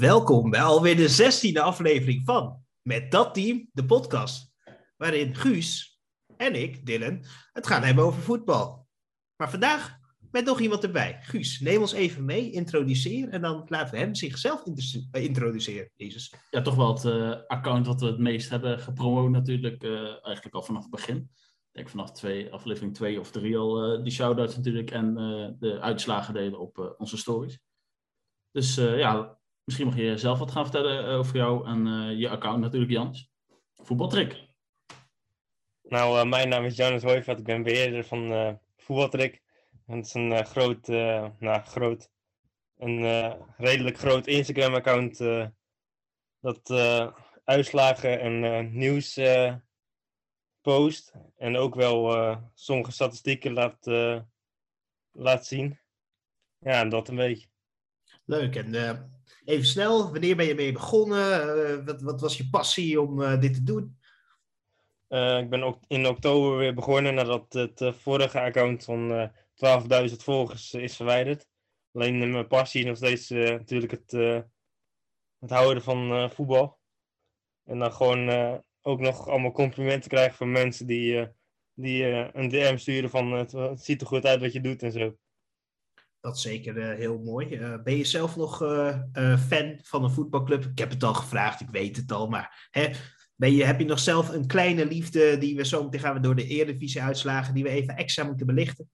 Welkom bij alweer de zestiende aflevering van Met dat team, de podcast. Waarin Guus en ik, Dylan, het gaan hebben over voetbal. Maar vandaag met nog iemand erbij. Guus, neem ons even mee, introduceer en dan laten we hem zichzelf eh, introduceren. Jezus. Ja, toch wel het uh, account wat we het meest hebben gepromoot natuurlijk, uh, eigenlijk al vanaf het begin. Ik denk vanaf twee, aflevering 2 of 3 al die shout-outs natuurlijk en de uitslagen deden op onze stories. Dus ja, misschien mag je zelf wat gaan vertellen over jou en je account natuurlijk, Jans. Voetbaltrick. Nou, mijn naam is Jonas Hoijvat, ik ben beheerder van Voetbaltrick. Het is een uh, groot, uh, nou, groot, een uh, redelijk groot Instagram-account dat uitslagen en nieuws post. En ook wel sommige statistieken laat, laat zien. Ja, dat een beetje. Leuk. En even snel, wanneer ben je mee begonnen? wat, wat was je passie om dit te doen? ik ben ook in oktober weer begonnen nadat het vorige account van 12.000 volgers is verwijderd. Alleen mijn passie is nog steeds uh, natuurlijk het, uh, het houden van uh, voetbal. En dan gewoon ook nog allemaal complimenten krijgen van mensen die, die een DM sturen van het, ziet er goed uit wat je doet en zo. Dat is zeker heel mooi. ben je zelf nog fan van een voetbalclub? Ik heb het al gevraagd, ik weet het al, maar hè, ben je, heb je nog zelf een kleine liefde die we zo meteen gaan we door de Eredivisie uitslagen, die we even extra moeten belichten?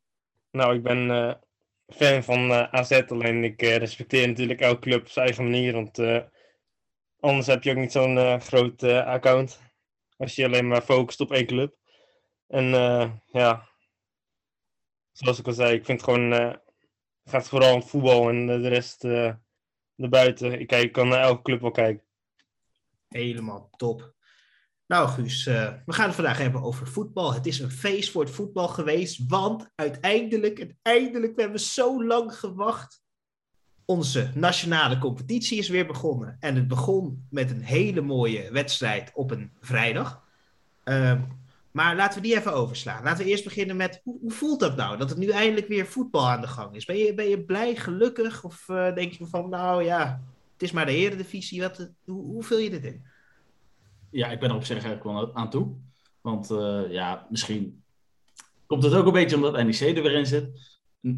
Nou, ik ben fan van uh, AZ, alleen ik respecteer natuurlijk elke club op zijn eigen manier, want anders heb je ook niet zo'n groot account. Als je alleen maar focust op één club. En ja, zoals ik al zei, ik vind gewoon, het gaat vooral om voetbal en de rest erbuiten. Ik, kijk, ik kan naar elke club wel kijken. Helemaal top. Nou, Guus, uh, we gaan het vandaag hebben over voetbal. Het is een feest voor het voetbal geweest, want uiteindelijk, uiteindelijk, we hebben zo lang gewacht. Onze nationale competitie is weer begonnen. En het begon met een hele mooie wedstrijd op een vrijdag. Uh, maar laten we die even overslaan. Laten we eerst beginnen met, hoe, hoe, voelt dat nou? Dat het nu eindelijk weer voetbal aan de gang is. Ben je, ben je blij, gelukkig? Of uh, denk je van, nou ja, het is maar de eredivisie. Wat, hoe, hoe vul je dit in? ja, ik ben er op zich eigenlijk wel aan toe. Want uh, ja, misschien komt het ook een beetje omdat NEC er weer in zit.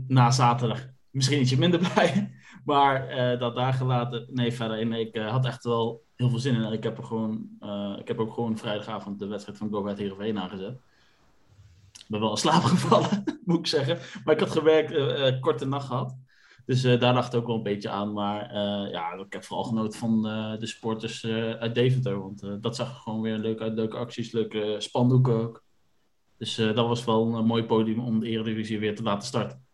Na zaterdag misschien ietsje minder blij. Maar dat daar gelaten, nee, verder in. Ik had echt wel heel veel zin in. Ik heb, er gewoon, ik heb ook gewoon vrijdagavond de wedstrijd van Go Ahead Heerenveen aangezet. Ik ben wel in slaap gevallen, moet ik zeggen. Maar ik had gewerkt, korte nacht gehad. Dus daar dacht ik ook wel een beetje aan. Maar ja, ik heb vooral genoten van de sporters uit Deventer. Want dat zag gewoon weer leuk uit. Leuke acties, leuke spandoeken ook. Dus dat was wel een mooi podium om de Eredivisie weer te laten starten.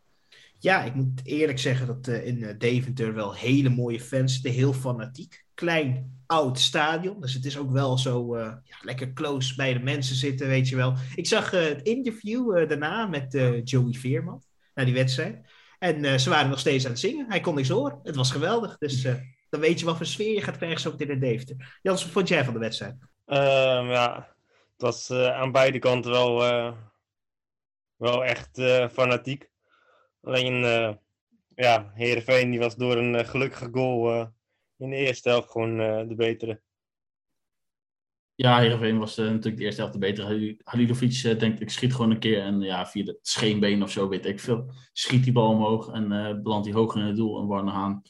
Ja, ik moet eerlijk zeggen dat in Deventer wel hele mooie fans zitten. Heel fanatiek. Klein, oud stadion. Dus het is ook wel zo ja, lekker close bij de mensen zitten, weet je wel. Ik zag het interview daarna met Joey Veerman. Na die wedstrijd. En ze waren nog steeds aan het zingen. Hij kon niks horen. Het was geweldig. Dus dan weet je wat voor sfeer je gaat krijgen zo meteen in Deventer. Jans, wat vond jij van de wedstrijd? Um, ja, het was aan beide kanten wel, wel echt fanatiek. Alleen, ja, Heerenveen die was door een gelukkige goal in de eerste helft gewoon de betere. Ja, Heerenveen was natuurlijk de eerste helft de betere. Halilovic uh, denkt, ik schiet gewoon een keer en ja, via het scheenbeen of zo, weet ik veel. Schiet die bal omhoog en belandt hij hoog in het doel en Warner Haan.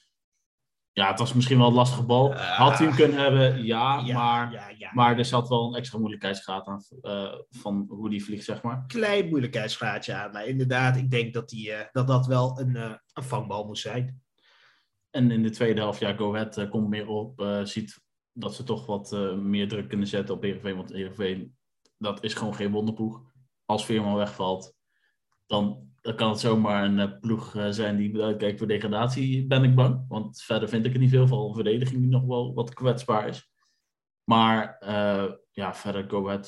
Ja, het was misschien wel een lastige bal. Had hij hem kunnen hebben, ja, ja maar, ja, ja. maar er zat wel een extra moeilijkheidsgraad aan van hoe die vliegt, zeg maar. Klein moeilijkheidsgraadje aan, maar inderdaad, ik denk dat die, dat, dat wel een, een vangbal moest zijn. En in de tweede helft, ja, Go Ahead komt meer op, ziet dat ze toch wat meer druk kunnen zetten op Heerenveen. Want Heerenveen, dat is gewoon geen wonderploeg. Als Veerman wegvalt, dan, dan kan het zomaar een uh, ploeg uh, zijn die uitkijkt voor degradatie, ben ik bang. Want verder vind ik er niet veel van. Een verdediging die nog wel wat kwetsbaar is. Maar ja, verder Go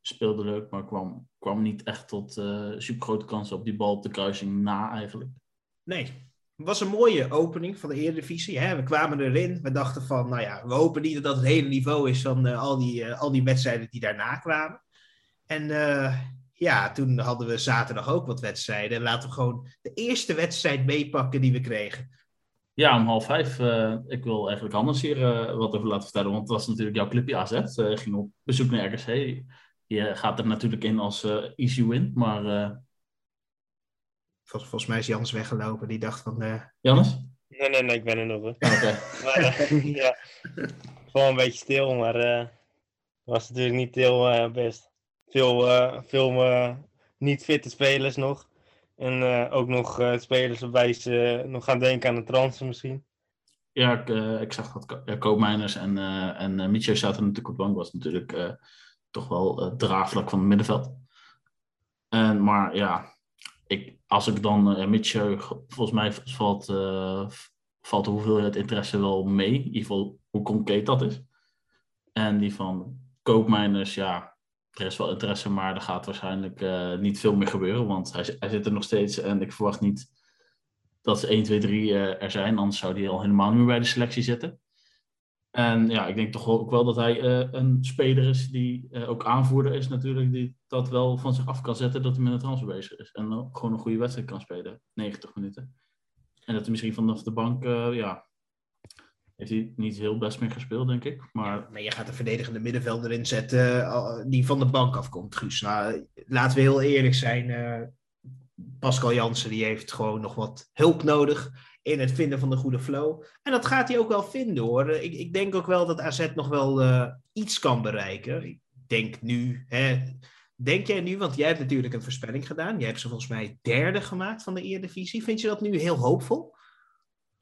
speelde leuk, maar kwam, kwam niet echt tot super grote kansen op die bal op de kruising na eigenlijk. Nee, het was een mooie opening van de Eredivisie. Hè? We kwamen erin. We dachten van, nou ja, we hopen niet dat dat het hele niveau is van al, die, al die wedstrijden die daarna kwamen. En ja, toen hadden we zaterdag ook wat wedstrijden. Laten we gewoon de eerste wedstrijd meepakken die we kregen. Ja, om half vijf. Uh, ik wil eigenlijk Hannes hier uh, wat over laten vertellen. Want het was natuurlijk jouw clubje AZ. Uh, ging op bezoek naar RKC. Je gaat er natuurlijk in als easy win. Maar... Vol, volgens mij is Jans weggelopen. Die dacht van... Jannes? Nee, nee, nee. Ik ben er nog. Oké. Okay. ja. Gewoon een beetje stil. Maar het was natuurlijk niet heel best. Veel, veel niet fitte spelers nog. En uh, ook nog spelers waarbij ze nog gaan denken aan de transfer misschien. Ja, ik, ik zag dat ja, Koopmeiners en, en zaten natuurlijk op bank. was natuurlijk toch wel draagvlak van het middenveld. En, maar ja, ik, als ik dan uh, volgens mij valt, valt de hoeveelheid interesse wel mee. In ieder geval hoe concreet dat is. En die van Koopmeiners, ja, er is wel interesse, maar er gaat waarschijnlijk uh, niet veel meer gebeuren. Want hij, hij, zit er nog steeds en ik verwacht niet dat ze 1, 2, 3 uh, er zijn. Anders zou hij al helemaal niet meer bij de selectie zitten. En ja, ik denk toch ook wel dat hij uh, een speler is die ook aanvoerder is natuurlijk. Die dat wel van zich af kan zetten dat hij met een transfer bezig is. En gewoon een goede wedstrijd kan spelen. 90 minuten. En dat hij misschien vanaf de bank ja, heeft hij niet heel best meer gespeeld, denk ik. Maar, maar je gaat een verdedigende middenvelder inzetten uh, die van de bank afkomt, Guus. Nou, laten we heel eerlijk zijn. Uh, Pascal Jansen die heeft gewoon nog wat hulp nodig in het vinden van de goede flow. En dat gaat hij ook wel vinden hoor. Ik, ik denk ook wel dat AZ nog wel iets kan bereiken. Ik denk nu, hè, denk jij nu, want jij hebt natuurlijk een voorspelling gedaan. Jij hebt ze volgens mij derde gemaakt van de Eredivisie. Vind je dat nu heel hoopvol?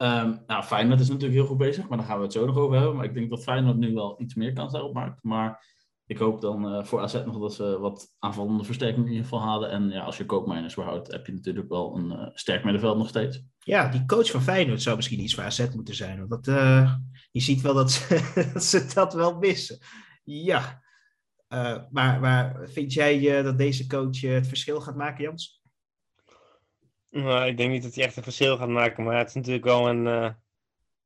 Um, nou, Feyenoord is natuurlijk heel goed bezig, maar daar gaan we het zo nog over hebben. Maar ik denk dat Feyenoord nu wel iets meer kans daarop maakt. Maar ik hoop dan uh, voor AZ nog dat ze wat aanvallende versterking in ieder geval halen. En ja, als je koopmijners behoudt, heb je natuurlijk wel een uh, sterk middenveld nog steeds. Ja, die coach van Feyenoord zou misschien iets voor AZ moeten zijn. Want dat, uh, je ziet wel dat ze, dat ze dat wel missen. Ja, maar, maar vind jij dat deze coach het verschil gaat maken, Jans? Nou, ik denk niet dat hij echt een verschil gaat maken, maar het is natuurlijk wel een, uh,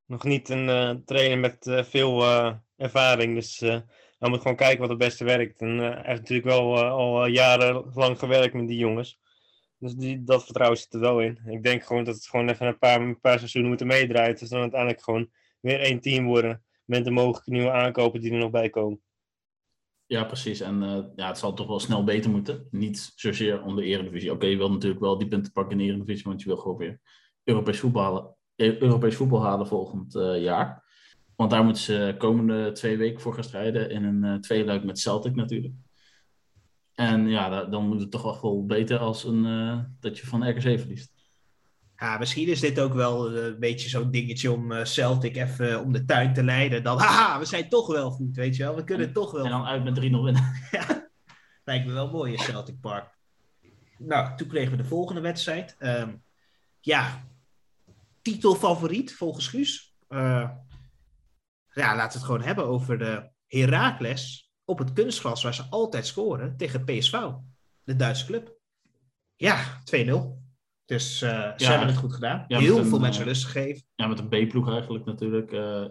nog niet een uh, trainer met uh, veel ervaring. Dus hij moet gewoon kijken wat het beste werkt. En hij heeft natuurlijk wel al jarenlang gewerkt met die jongens. Dus die, dat vertrouwen zit er wel in. Ik denk gewoon dat het gewoon even een paar, een paar seizoenen moeten meedraaien. Dus dan uiteindelijk gewoon weer één team worden. Met de mogelijke nieuwe aankopen die er nog bij komen. Ja, precies. En uh, ja, het zal toch wel snel beter moeten. Niet zozeer om de Eredivisie. Oké, je wil natuurlijk wel die punten pakken in de Eredivisie, want je wil gewoon weer Europees voetbal halen, eh, Europees voetbal halen volgend uh, jaar. Want daar moeten ze komende twee weken voor gaan strijden. In een uh, tweeluik met Celtic natuurlijk. En ja, dan moet het toch wel veel beter als een, dat je van RKC verliest. Ja, misschien is dit ook wel eh, een beetje zo'n dingetje om uh, Celtic even om de tuin te leiden. Dan, haha, we zijn toch wel goed, weet je wel. We kunnen en, toch wel. En dan uit met 3-0 winnen. ja, lijkt me wel mooi in Celtic Park. Nou, toen kregen we de volgende wedstrijd. Um, ja, titelfavoriet volgens Guus. Uh, ja, laten we het gewoon hebben over de Heracles op het kunstgras waar ze altijd scoren tegen PSV, de Duitse club. Ja, 2-0. Dus uh, ja, ze hebben het goed gedaan. Ja, Heel veel een, mensen rust gegeven. Ja, met een B-ploeg eigenlijk natuurlijk. Uh,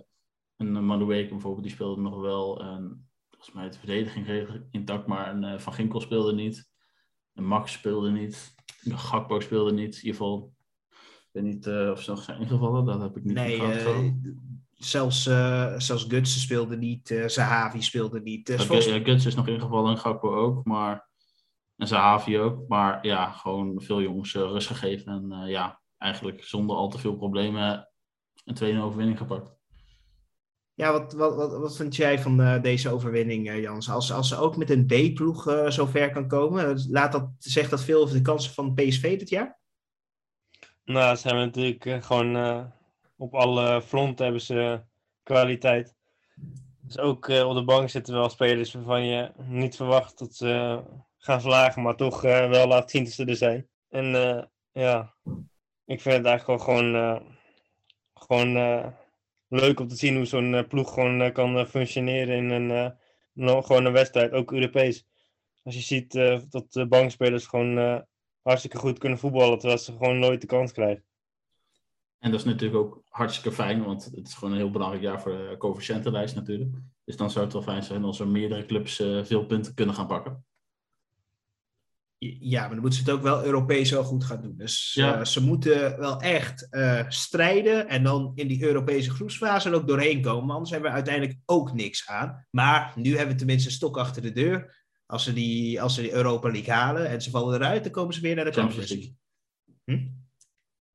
en Manueke bijvoorbeeld, die speelde nog wel. En volgens mij de verdediging redelijk intact, maar een, uh, Van Ginkel speelde niet. En Max speelde niet. Gakpo speelde niet. In ieder geval, ik weet niet of ze nog zijn ingevallen. Dat heb ik niet Nee, zelfs, zelfs Gutsen speelde niet. Zahavi speelde niet. Uh, Gutsen is nog ingevallen en Gakpo ook, maar... En Zahavi ook. Maar ja, gewoon veel jongens uh, rust gegeven. En uh, ja, eigenlijk zonder al te veel problemen een tweede overwinning gepakt. Ja, wat, wat, wat, wat vind jij van uh, deze overwinning, Jans? Als, als ze ook met een B-ploeg zo ver kan komen, laat dat, zegt dat veel over de kansen van PSV dit jaar? Nou, ze hebben natuurlijk gewoon op alle fronten hebben ze kwaliteit. Dus ook op de bank zitten wel spelers waarvan je niet verwacht dat ze gaan slagen, maar toch uh, wel laat zien dat ze er zijn. En uh, ja, ik vind het eigenlijk wel gewoon, uh, gewoon leuk om te zien hoe zo'n ploeg gewoon kan functioneren in een, gewoon een wedstrijd, ook Europees. Als je ziet dat de bankspelers gewoon hartstikke goed kunnen voetballen, terwijl ze gewoon nooit de kans krijgen. En dat is natuurlijk ook hartstikke fijn, want het is gewoon een heel belangrijk jaar voor de coëfficiëntenlijst natuurlijk. Dus dan zou het wel fijn zijn als er meerdere clubs veel punten kunnen gaan pakken. Ja, maar dan moeten ze het ook wel Europees wel goed gaan doen. Dus Ja. eh, ze moeten wel echt eh, strijden en dan in die Europese groepsfase er ook doorheen komen. Anders hebben we uiteindelijk ook niks aan. Maar nu hebben we tenminste een stok achter de deur. Als ze die, als ze die Europa League halen en ze vallen eruit, dan komen ze weer naar de Champions League. League. Hm?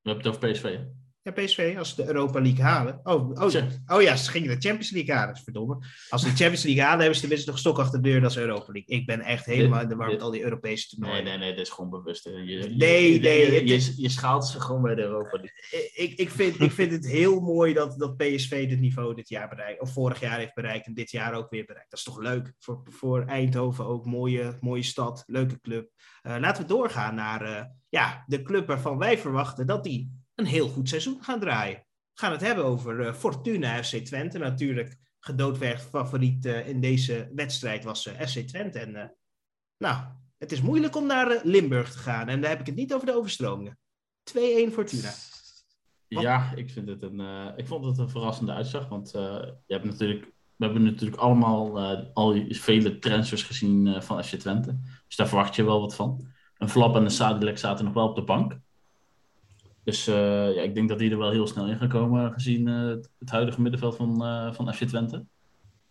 We hebben het over PSV. hè? Ja, PSV, als ze de Europa League halen. Oh, oh, oh ja, ze gingen de Champions League halen, dat verdomme. Als ze de Champions League halen, hebben ze tenminste nog stok achter de deur, dat is Europa League. Ik ben echt helemaal in de war met al die Europese Nee, toernooien. nee, nee, dit is gewoon bewust. Je, Nee, je, nee, Je, het je, schaalt ze gewoon bij de Europa League. ik, ik, vind, ik vind het heel mooi dat, dat PSV dit niveau dit jaar bereikt, of vorig jaar heeft bereikt en dit jaar ook weer bereikt. Dat is toch leuk voor, voor Eindhoven ook. Mooie, mooie stad, leuke club. Eh, laten we doorgaan naar eh, ja, de club waarvan wij verwachten dat die een heel goed seizoen gaan draaien. We gaan het hebben over eh, Fortuna FC Twente. Natuurlijk gedoodverfd favoriet eh, in deze wedstrijd was eh, FC Twente. En nou, het is moeilijk om naar Limburg te gaan. En daar heb ik het niet over de overstromingen. 2-1 Fortuna. Ja, ik, vind het een, ik vond het een verrassende uitslag. Want je hebt natuurlijk, we hebben natuurlijk allemaal eh, al vele transfers gezien van FC Twente. Dus daar verwacht je wel wat van. Een Flap en een Sadilek zaten nog wel op de bank. Dus eh, ja, ik denk dat die er wel heel snel in gaan komen gezien eh, het huidige middenveld van, eh, van FC Twente.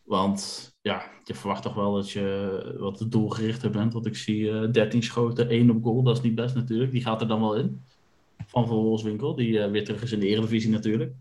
Want ja, je verwacht toch wel dat je wat doelgerichter bent. Want ik zie eh 13 schoten, 1 op goal. Dat is niet best natuurlijk. Die gaat er dan wel in. Van Van Wolfswinkel, die weer terug is in de Eredivisie natuurlijk.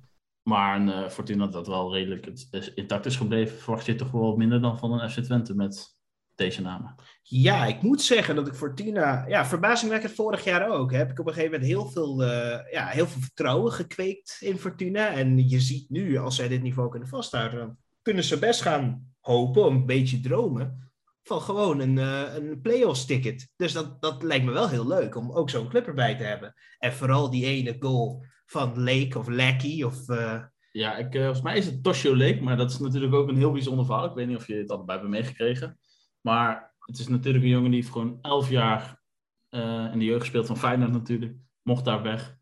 Maar een Fortuna dat wel redelijk intact is gebleven, verwacht je toch wel minder dan van een FC Twente met deze namen. Ja, ik moet zeggen dat ik Fortuna, ja, verbazingwekkend vorig jaar ook, heb ik op een gegeven moment heel veel, eh, ja, heel veel vertrouwen gekweekt in Fortuna. En je ziet nu, als zij dit niveau kunnen vasthouden, dan kunnen ze best gaan hopen, een beetje dromen, van gewoon een, eh een play-offs ticket. Dus dat, dat lijkt me wel heel leuk, om ook zo'n club erbij te hebben. En vooral die ene goal van Lake of Lackey of... eh, Ja, ik, volgens mij is het Toshio Lake, maar dat is natuurlijk ook een heel bijzonder verhaal. Ik weet niet of je het allebei hebt meegekregen. Maar het is natuurlijk een jongen die heeft gewoon elf jaar eh, in de jeugd gespeeld van Feyenoord natuurlijk. Mocht daar weg.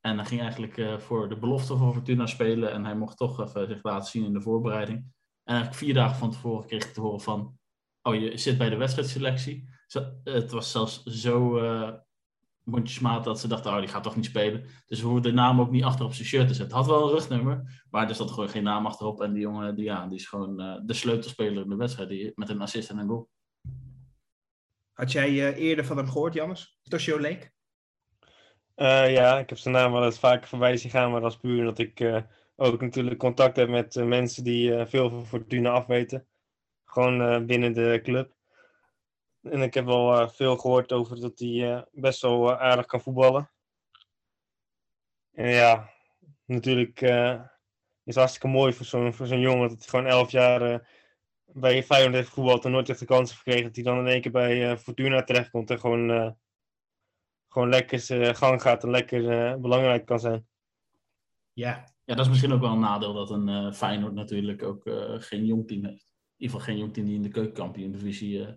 En hij ging eigenlijk eh, voor de belofte van Fortuna spelen. En hij mocht toch even zich laten zien in de voorbereiding. En eigenlijk vier dagen van tevoren kreeg ik te horen van... Oh, je zit bij de wedstrijdselectie. Het was zelfs zo eh mondjesmaat dat ze dachten... Oh, die gaat toch niet spelen. Dus we hoeven de naam ook niet achter op zijn shirt te zetten. Had wel een rugnummer, maar er zat gewoon geen naam achterop. En die jongen, die, ja, die is gewoon eh, de sleutelspeler in de wedstrijd. Die, met een assist en een goal. had jij eh, eerder van hem gehoord, Jannes? Toshio Lake? Eh, ja, ik heb zijn naam wel eens vaker voorbij zien gaan, maar dat is puur omdat ik eh, ook natuurlijk contact heb met mensen die eh, veel van Fortuna afweten. Gewoon eh, binnen de club. En ik heb wel eh, veel gehoord over dat hij eh, best wel eh, aardig kan voetballen. En ja, natuurlijk is hartstikke mooi voor zo'n jongen dat hij gewoon elf jaar bij Feyenoord heeft gevoetbald en nooit echt de kans gekregen. Dat hij dan in één keer bij Fortuna terechtkomt en gewoon, gewoon lekker zijn gang gaat en lekker belangrijk kan zijn. Ja, Ja, dat is misschien ook wel een nadeel dat een eh Feyenoord natuurlijk ook geen jong team heeft. In ieder geval geen jong team die in de keukenkampioen-divisie eh,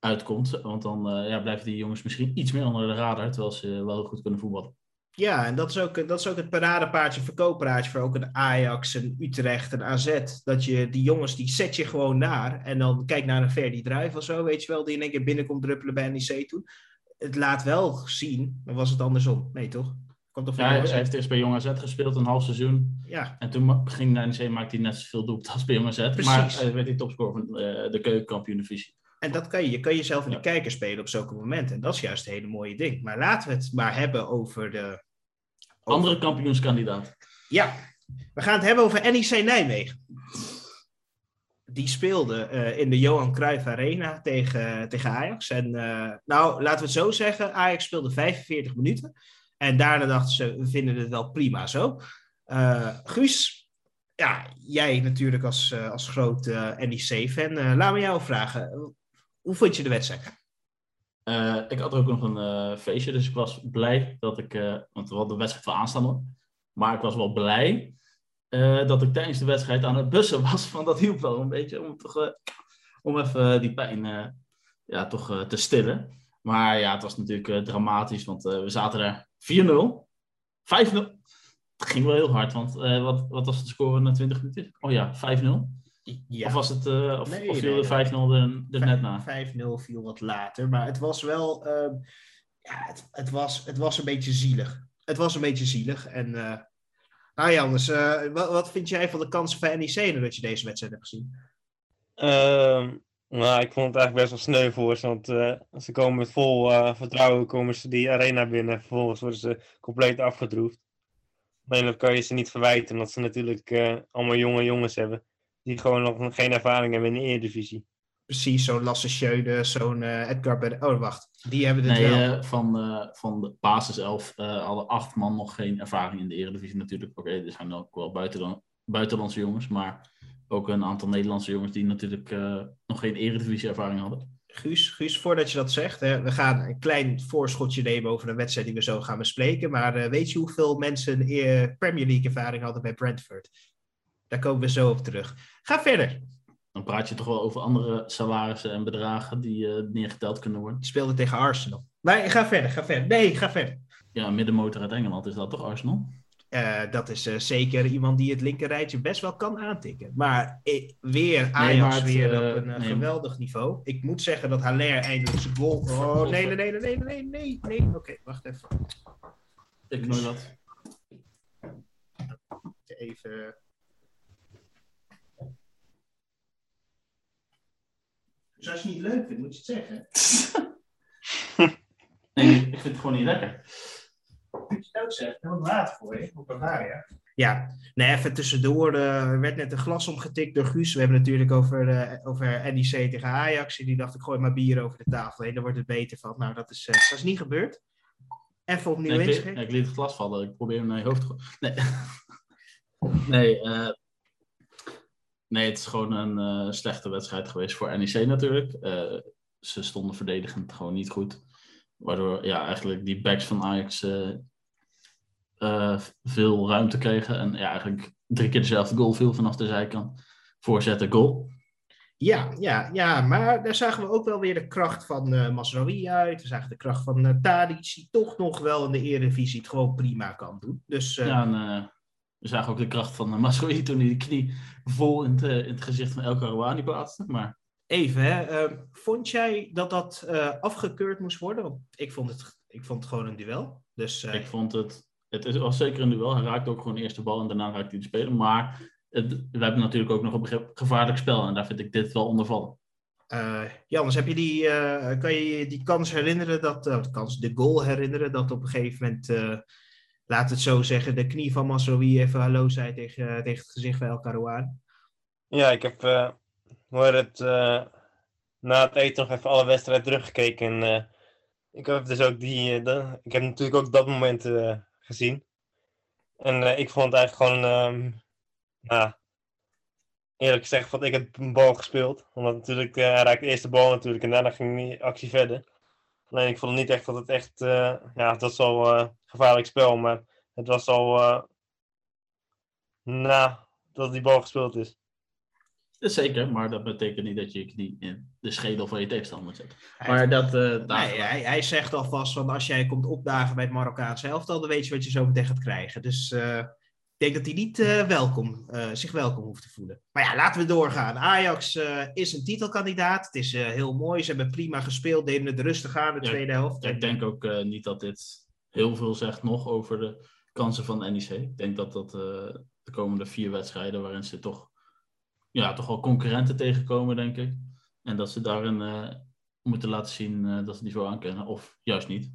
uitkomt. Want dan eh, ja, blijven die jongens misschien iets meer onder de radar, terwijl ze wel heel goed kunnen voetballen. Ja, en dat is ook, dat is ook het paradepaardje, verkooppraatje voor ook een Ajax, een Utrecht, een AZ. Dat je die jongens, die zet je gewoon naar. En dan kijk naar een Verdi Druif of zo, weet je wel, die in één keer binnenkomt druppelen bij NEC toen. Het laat wel zien, maar was het andersom? Nee, toch? Komt Ja, hij, heeft eerst bij Jong AZ gespeeld, een half seizoen. Ja, En toen ging naar NEC, maakte hij net zoveel doelpunten als bij Jong AZ. Precies. Maar hij werd hij topscorer van eh, de keukenkampioen-divisie. En dat kan je. Je kan jezelf in de kijker spelen op zulke momenten. En dat is juist een hele mooie ding. Maar laten we het maar hebben over de... over- Andere kampioenskandidaat. Ja, we gaan het hebben over NEC Nijmegen. Die speelde eh, in de Johan Cruijff Arena tegen, tegen Ajax. En eh, nou, laten we het zo zeggen. Ajax speelde 45 minuten. En daarna dachten ze, we vinden het wel prima zo. Eh, Guus, ja, jij natuurlijk als, als groot eh, NEC-fan. laat me jou vragen. Hoe vond je de wedstrijd? Eh, ik had ook nog een eh, feestje, dus ik was blij dat ik, eh, want we hadden de wedstrijd wel aanstaan hoor. Maar ik was wel blij dat ik tijdens de wedstrijd aan het bussen was. Van dat hielp wel een beetje om, toch, om even die pijn ja, toch, te stillen. Maar ja, het was natuurlijk dramatisch, want we zaten daar 4-0, 5-0. Het ging wel heel hard, want wat, wat was de score na 20 minuten? Oh ja, 5-0. Ja. Of was het, eh, of, Nee, of viel nee, de nee. 5-0 er, er net na? 5-0 viel wat later, maar het was wel, ehm, ja, het, het, was, het was een beetje zielig. Het was een beetje zielig. En, eh nou Jannes, eh, wat, wat vind jij van de kansen van NEC nadat je deze wedstrijd hebt gezien? Ehm, nou, ik vond het eigenlijk best wel sneu voor ze, want eh, ze komen met vol eh, vertrouwen komen ze die arena binnen. Vervolgens worden ze compleet afgedroefd. Alleen dat kan je ze niet verwijten, omdat ze natuurlijk eh, allemaal jonge jongens hebben. Die gewoon nog geen ervaring hebben in de Eredivisie. Precies, zo'n Lasse Schöne, zo'n eh, Edgar Ben... Oh, wacht. Die hebben het Nee, wel. eh, van, eh, van de basiself eh hadden acht man nog geen ervaring in de Eredivisie natuurlijk. Oké, er zijn ook wel buitenland, buitenlandse jongens, maar ook een aantal Nederlandse jongens die natuurlijk eh, nog geen Eredivisie ervaring hadden. Guus, Guus, voordat je dat zegt, hè, we gaan een klein voorschotje nemen over een wedstrijd die we zo gaan bespreken. Maar eh, weet je hoeveel mensen eh, Premier League ervaring hadden bij Brentford? Daar komen we zo op terug. Ga verder. Dan praat je toch wel over andere salarissen en bedragen die uh, neergeteld kunnen worden. Die speelde tegen Arsenal. Nee, ga verder, ga verder. Nee, ga verder. Ja, middenmotor uit Engeland is dat toch Arsenal? Eh, dat is eh, zeker iemand die het linkerrijtje best wel kan aantikken. Maar weer Ajax weer op een geweldig niveau. Ik moet zeggen dat Haller eindelijk zijn goal... Oh, nee, nee, nee, nee, nee, nee, nee. Oké, wacht even. Ik noem dat. Even... Dus als je het niet leuk vindt, moet je het zeggen. Nee, ik vind het gewoon niet lekker. Moet je het ook zeggen. Ik heb wat water voor je. Op Bavaria. Ja, nee, even tussendoor. eh, Er werd net een glas omgetikt door Guus. We hebben het natuurlijk over, eh, over NEC tegen Ajax. En die dacht, ik gooi maar bier over de tafel heen. Daar wordt het beter van. Nou, dat is, eh, dat is niet gebeurd. Even opnieuw Nee, ik, liet, ik liet het glas vallen. Ik probeer hem naar je hoofd te gooien. Nee, nee, eh, nee het is gewoon een eh, slechte wedstrijd geweest voor NEC natuurlijk. Eh, ze stonden verdedigend gewoon niet goed. Waardoor ja, eigenlijk die backs van Ajax eh, veel ruimte kregen. En ja, eigenlijk drie keer dezelfde goal viel vanaf de zijkant. Voorzetten, goal. Ja, ja, ja, maar daar zagen we ook wel weer de kracht van Masraoui uit. We zagen de kracht van uh, Tadic, die toch nog wel in de Eredivisie het gewoon prima kan doen. Dus Ja, en, we zagen ook de kracht van uh, toen hij de knie vol in het, eh, in het gezicht van El Karouani plaatste. Maar even, hè, eh, vond jij dat dat eh, afgekeurd moest worden? Want ik vond het, ik vond het gewoon een duel. Dus eh, ik vond het, het is- was zeker een duel. Hij raakte ook gewoon de eerste bal en daarna raakte hij de speler. Maar het, we hebben natuurlijk ook nog een ge- gevaarlijk spel en daar vind ik dit wel onder vallen. eh Jannes, heb je die, kan je je die kans herinneren, dat, de kans, de goal herinneren, dat op een gegeven moment, laat het zo zeggen, de knie van Masraoui even hallo zei tegen, tegen het gezicht van El Karouani? Ja, ik heb eh hoor het, eh, na het eten nog even alle wedstrijden teruggekeken. En, eh, ik heb dus ook die. eh, de- ik heb natuurlijk ook dat moment eh, gezien. En eh, ik vond het eigenlijk gewoon. ehm, nou, eerlijk gezegd vond ik het een bal gespeeld. Omdat natuurlijk, eh, hij raakte de eerste bal natuurlijk en daarna ging die actie verder. Alleen ik vond niet echt dat het echt. eh, ja, het was al eh, gevaarlijk spel, maar het was al. eh na dat die bal gespeeld is. Dat is zeker, maar dat betekent niet dat je je knie in de schedel van je tegenstander zet. Maar dat... eh Nee, hij, hij zegt alvast van als jij komt opdagen bij het Marokkaanse elftal, dan weet je wat je zo meteen gaat krijgen. Dus eh, denk dat hij niet eh, welkom, eh, zich welkom hoeft te voelen. Maar ja, laten we doorgaan. Ajax eh, is een titelkandidaat. Het is eh, heel mooi. Ze hebben prima gespeeld, deden het rustig aan de Ja, tweede helft. ik denk ook eh, niet dat dit heel veel zegt nog over de kansen van NEC. Ik denk dat dat eh, de komende vier wedstrijden waarin ze toch, ja, toch wel concurrenten tegenkomen, denk ik. En dat ze daarin eh, moeten laten zien eh, dat ze die zo aankennen, of juist niet.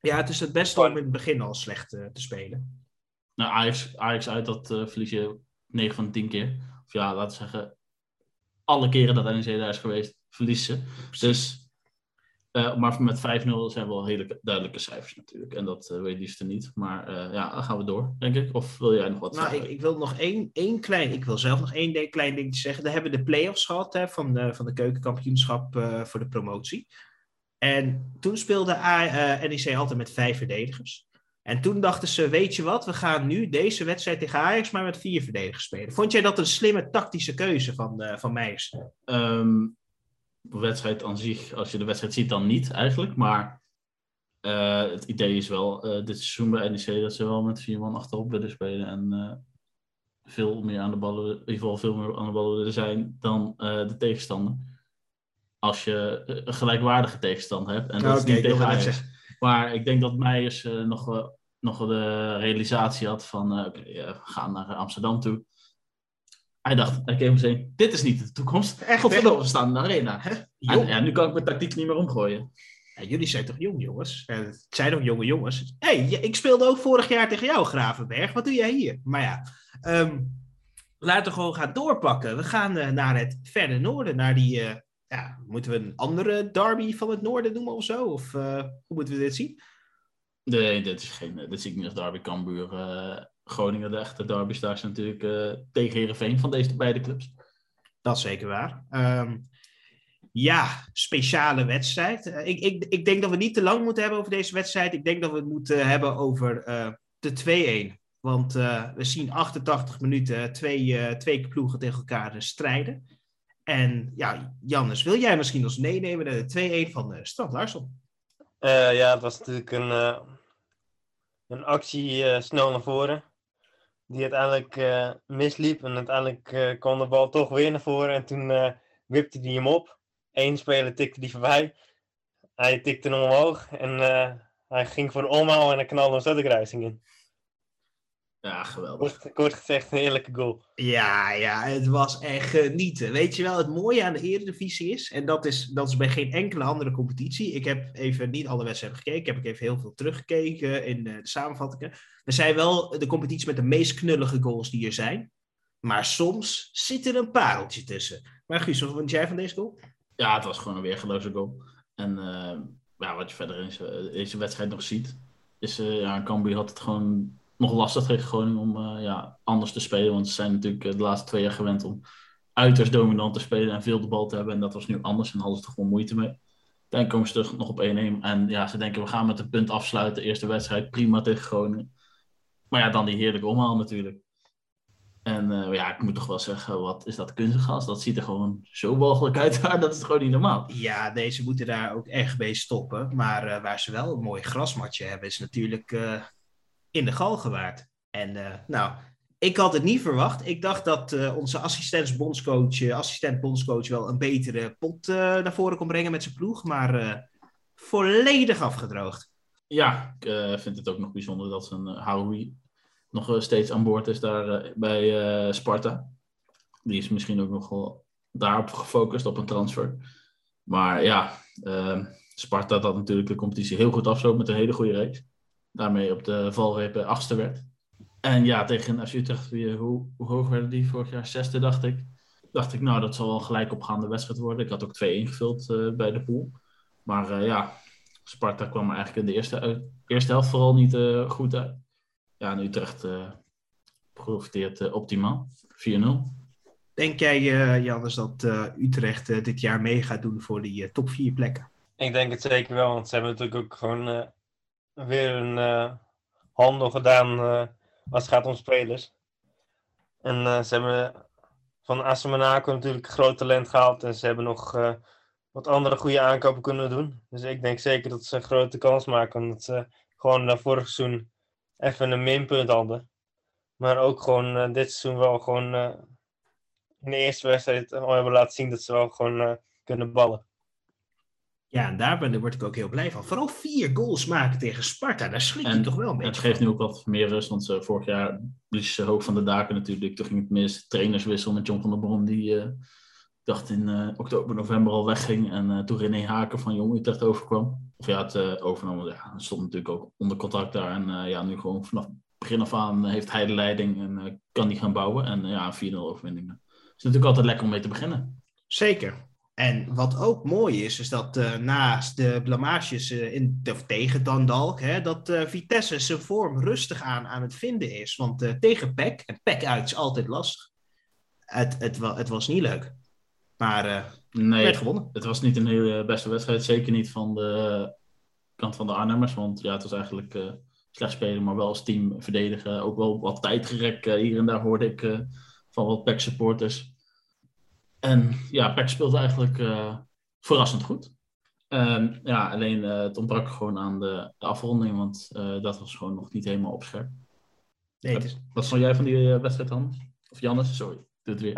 Ja, het is het beste om in het begin al slecht te spelen. Nou, Ajax, Ajax uit, dat eh, verlies je 9 van de 10 keer. Of ja, laten we zeggen, alle keren dat NEC daar is geweest, verliezen ze. Dus, eh, maar met 5-0 zijn wel hele duidelijke cijfers natuurlijk. En dat eh, weet liefst niet. Maar ja, dan gaan we door, denk ik. Of wil jij nog wat Nou, zeggen? ik, ik wil nog één, één klein, ik wil zelf nog één ding- klein dingetje zeggen. Daar hebben we de play-offs gehad hè, van, de, van de keukenkampioenschap voor de promotie. En toen speelde A- NEC altijd met vijf verdedigers. En toen dachten ze, weet je wat, we gaan nu deze wedstrijd tegen Ajax maar met vier verdedigers spelen. Vond jij dat een slimme tactische keuze van, eh van Meijers? Ehm, de wedstrijd aan zich, als je de wedstrijd ziet, dan niet eigenlijk. Maar eh, het idee is wel, eh, dit seizoen bij NEC, dat ze wel met vier man achterop willen spelen. En veel meer aan de ballen, in ieder geval veel meer aan de ballen willen zijn dan de tegenstander. Als je een gelijkwaardige tegenstander hebt. En dat is niet tegen Ajax. Maar ik denk dat Meijers eh, nog, nog de realisatie had van, eh, oké, eh, we gaan naar Amsterdam toe. Hij dacht, keek meteen, dit is niet de toekomst. Echt, Godverdomme, we staan in de arena. Hè? En, ja, nu kan ik mijn tactiek niet meer omgooien. Ja, jullie zijn toch jong, jongens? Eh, Het zijn toch jonge jongens? Hé, hey, ik speelde ook vorig jaar tegen jou, Gravenberg. Wat doe jij hier? Maar ja, ehm, laten we gewoon gaan doorpakken. We gaan naar het verre noorden, naar die... ja, moeten we een andere derby van het noorden noemen of zo? Of eh, hoe moeten we dit zien? Nee, dit, is geen, dit zie ik niet als derby. Cambuur, eh, Groningen, de echte derby's. Daar zijn natuurlijk eh, tegen Heerenveen van deze beide clubs. Dat is zeker waar. Ehm, ja, speciale wedstrijd. Eh, ik, ik, ik denk dat we niet te lang moeten hebben over deze wedstrijd. Ik denk dat we het moeten hebben over eh, de 2-1. Want eh, we zien 88 minuten twee, eh, twee ploegen tegen elkaar eh, strijden. En ja, Jannes, wil jij misschien ons meenemen naar de 2-1 van uh, Strand Larsson? Eh, ja, het was natuurlijk een, eh, een actie eh, snel naar voren. Die uiteindelijk eh, misliep. En uiteindelijk eh, kwam de bal toch weer naar voren. En toen eh, wipte hij hem op. Eén speler tikte die voorbij. Hij tikte hem omhoog. En eh, hij ging voor de omhaal en hij knalde hem zo de kruising in. Ja, geweldig. Kort, kort gezegd, een heerlijke goal. Ja, ja, het was echt genieten. Weet je wel, het mooie aan de Eredivisie is, en dat is, dat is bij geen enkele andere competitie. Ik heb even niet alle wedstrijden gekeken, ik heb ik even heel veel teruggekeken in eh, de samenvattingen. We zijn wel de competitie met de meest knullige goals die er zijn. Maar soms zit er een pareltje tussen. Maar Guus, wat vond jij van deze goal? Ja, het was gewoon een weergeloze goal. En eh, ja, wat je verder in deze- deze wedstrijd nog ziet, is uh, ja, Cambuur had het gewoon nog lastig tegen Groningen om eh, ja, anders te spelen. Want ze zijn natuurlijk eh, de laatste twee jaar gewend om uiterst dominant te spelen en veel de bal te hebben. En dat was nu anders en hadden ze er gewoon moeite mee. Dan komen ze terug nog op 1-1. En ja, ze denken we gaan met een punt afsluiten. Eerste wedstrijd, prima tegen Groningen. Maar ja, dan die heerlijke omhaal natuurlijk. En eh, ja, ik moet toch wel zeggen, wat is dat kunstgas? Dat ziet er gewoon zo walgelijk uit daar, dat is gewoon niet normaal. Ja, deze moeten daar ook echt mee stoppen. Maar waar ze wel een mooi grasmatje hebben, is natuurlijk in de Galgenwaard. En eh, nou, ik had het niet verwacht. Ik dacht dat eh, onze assistent bondscoach, eh, assistent bondscoach wel een betere pot naar voren kon brengen met zijn ploeg. Maar volledig afgedroogd. Ja, ik vind het ook nog bijzonder dat uh, Haroui nog steeds aan boord is daar bij Sparta. Die is misschien ook nog wel daarop gefocust, op een transfer. Maar ja, Sparta dat natuurlijk de competitie heel goed afsloot met een hele goede reeks. Daarmee op de valreep eh, achtste werd. En ja, tegen FC Utrecht, wie, hoe, hoe hoog werden die vorig jaar? Zesde, dacht ik. Dacht ik, nou, dat zal wel een gelijk opgaande wedstrijd worden. Ik had ook twee ingevuld eh, bij de pool. Maar eh, ja, Sparta kwam er eigenlijk in de eerste, eerste helft vooral niet eh, goed uit. Ja, en Utrecht eh, profiteert optimaal. 4-0. Denk jij, eh Jannes, dat eh, Utrecht dit jaar mee gaat doen voor die top vier plekken? Ik denk het zeker wel, want ze hebben natuurlijk ook gewoon weer een eh, handel gedaan eh, als het gaat om spelers. En eh, ze hebben van AS Monaco natuurlijk groot talent gehaald en ze hebben nog wat andere goede aankopen kunnen doen. Dus ik denk zeker dat ze een grote kans maken, omdat ze gewoon na vorig seizoen even een minpunt hadden. Maar ook gewoon dit seizoen wel gewoon in de eerste wedstrijd al hebben laten zien dat ze wel gewoon kunnen ballen. Ja, en daar ben, daar word ik ook heel blij van. Vooral vier goals maken tegen Sparta, daar schrik je toch wel een En het geeft nu ook wat meer rust, want eh, vorig jaar blies ze hoog van de daken natuurlijk. Toen ging het mis. Trainerswissel met John van der Brom, die eh, dacht in eh, oktober, november al wegging. En toen René Haken van Jong Utrecht overkwam. Of ja, het overnam. Ja, stond natuurlijk ook onder contract daar. En ja, nu gewoon vanaf begin af aan heeft hij de leiding en kan die gaan bouwen. En ja, een 4-0 overwinning. Het is natuurlijk altijd lekker om mee te beginnen. Zeker. En wat ook mooi is, is dat eh, naast de blamages eh, in, of tegen Dandalk, hè, dat eh, Vitesse zijn vorm rustig aan aan het vinden is. Want tegen PEC, en PEC uit is altijd lastig, het, het, het was niet leuk. Maar Nee, werd gewonnen. het was niet een hele beste wedstrijd. Zeker niet van de kant van de Arnhemmers. Want ja, het was eigenlijk slecht spelen, maar wel als team verdedigen. Ook wel wat tijdgerek hier en daar hoorde ik van wat PEC supporters. En ja, PEC speelde eigenlijk eh, verrassend goed. Ehm, ja, alleen eh, het ontbrak gewoon aan de, de afronding, want eh, dat was gewoon nog niet helemaal op scherp. Nee, het is, Wat vond jij van die wedstrijd dan? Of Jannes, sorry. Doe het weer.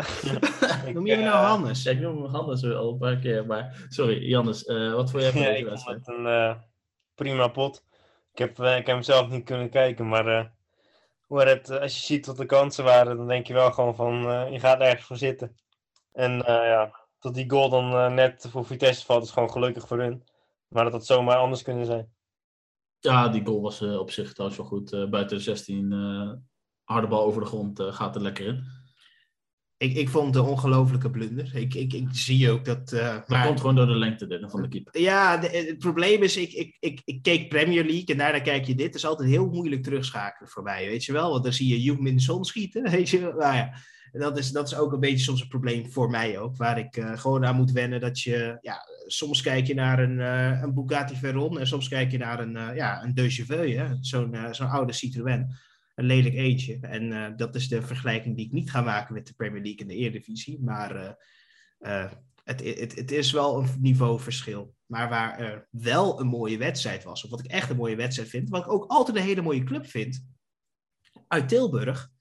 Noem je me nou Hannes? Ja, ik noem hem Hannes al een paar keer, maar sorry, Jannes, eh, wat vond jij van Ja, deze ik vond wedstrijd? het een eh, prima pot. Ik heb, eh, ik heb hem zelf niet kunnen kijken, maar eh, hoe het, als je ziet wat de kansen waren, dan denk je wel gewoon van, eh, je gaat ergens voor zitten. En eh, ja, tot die goal dan eh, net voor Vitesse valt, is gewoon gelukkig voor hun. Maar dat had zomaar anders kunnen zijn. Ja, die goal was eh, op zich trouwens wel goed. Eh, buiten de 16, eh, harde bal over de grond, eh, gaat er lekker in. Ik, ik vond het een ongelofelijke blunder. Ik, ik, ik zie ook dat... eh, Dat maar- komt gewoon door de lengte van de keeper. Ja, de- het probleem is, ik, ik, ik, ik keek Premier League en daarna kijk je dit. Het is altijd heel moeilijk terugschakelen voor mij, weet je wel. Want dan zie je Heung-Min Son schieten, weet je wel. Nou ja, dat is, dat is ook een beetje soms een probleem voor mij ook. Waar ik eh, gewoon aan moet wennen dat je... Ja, soms kijk je naar een, eh, een Bugatti Veyron en soms kijk je naar een, eh, ja, een De Cheveux. Zo'n zo'n oude Citroën. Een lelijk eentje. En dat is de vergelijking die ik niet ga maken met de Premier League en de Eredivisie. Maar... het, het, het is wel een niveauverschil. Maar waar er wel een mooie wedstrijd was, of wat ik echt een mooie wedstrijd vind, wat ik ook altijd een hele mooie club vind, uit Tilburg,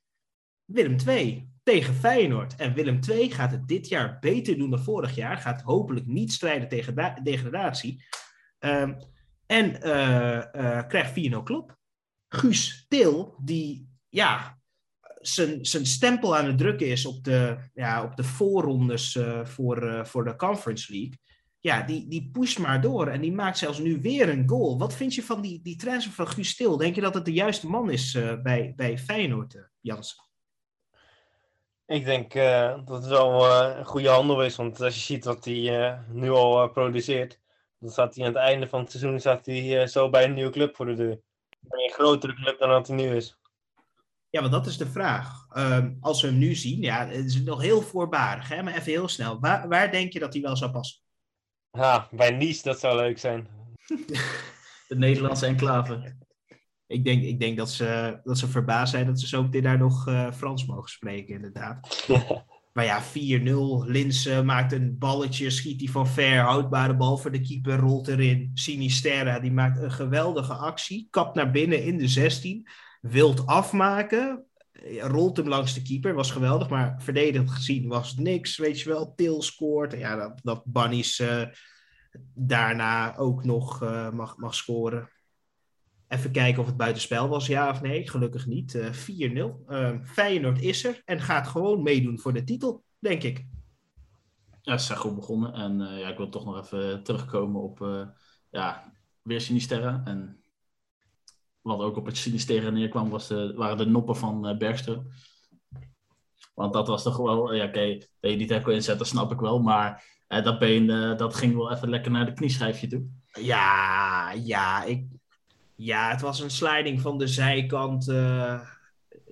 Willem II tegen Feyenoord. En Willem II gaat het dit jaar beter doen dan vorig jaar, gaat hopelijk niet strijden tegen da- degradatie. Ehm, en eh, eh, krijgt 4-0 klop. Guus Til, die ja, zijn, zijn stempel aan het drukken is op de, ja, op de voorrondes eh, voor, voor de Conference League. Ja, die, die pusht maar door en die maakt zelfs nu weer een goal. Wat vind je van die, die transfer van Guus Til? Denk je dat het de juiste man is bij, bij Feyenoord, eh, Jans? Ik denk eh, dat het wel eh, een goede handel is, want als je ziet wat hij eh, nu al produceert, dan staat hij aan het einde van het seizoen staat hij, zo bij een nieuwe club voor de deur. Een grotere club dan dat hij nu is. Ja, want dat is de vraag. Ehm, als we hem nu zien, ja, het is nog heel voorbarig, hè? maar even heel snel. Waar, waar denk je dat hij wel zou passen? Ha, bij Nice, dat zou leuk zijn. De Nederlandse enclave. Ik denk, ik denk dat, ze, dat ze verbaasd zijn dat ze zo meteen daar nog eh, Frans mogen spreken, inderdaad. Maar ja, 4-0. Linse maakt een balletje, schiet die van ver, houdbare bal voor de keeper, rolt erin. Sinisterra, die maakt een geweldige actie, kapt naar binnen in de 16, wilt afmaken, eh, rolt hem langs de keeper, was geweldig, maar verdedigend gezien was het niks, weet je wel. Til scoort, ja, dat, dat Bunnies eh, daarna ook nog mag, mag scoren. Even kijken of het buitenspel was, ja of nee. Gelukkig niet. Eh 4-0. Ehm, Feyenoord is er en gaat gewoon meedoen voor de titel, denk ik. Ja, ze zijn goed begonnen. En eh, ja, ik wil toch nog even terugkomen op eh, ja, weer Sinisterra. En wat ook op het Sinisterra neerkwam, was de, waren de noppen van Bergström. Want dat was toch wel, ja oké, dat je die tackle inzet, dat snap ik wel. Maar dat been, dat ging wel even lekker naar de knieschijfje toe. Ja, ja, ik, ja, het was een sliding van de zijkant. eh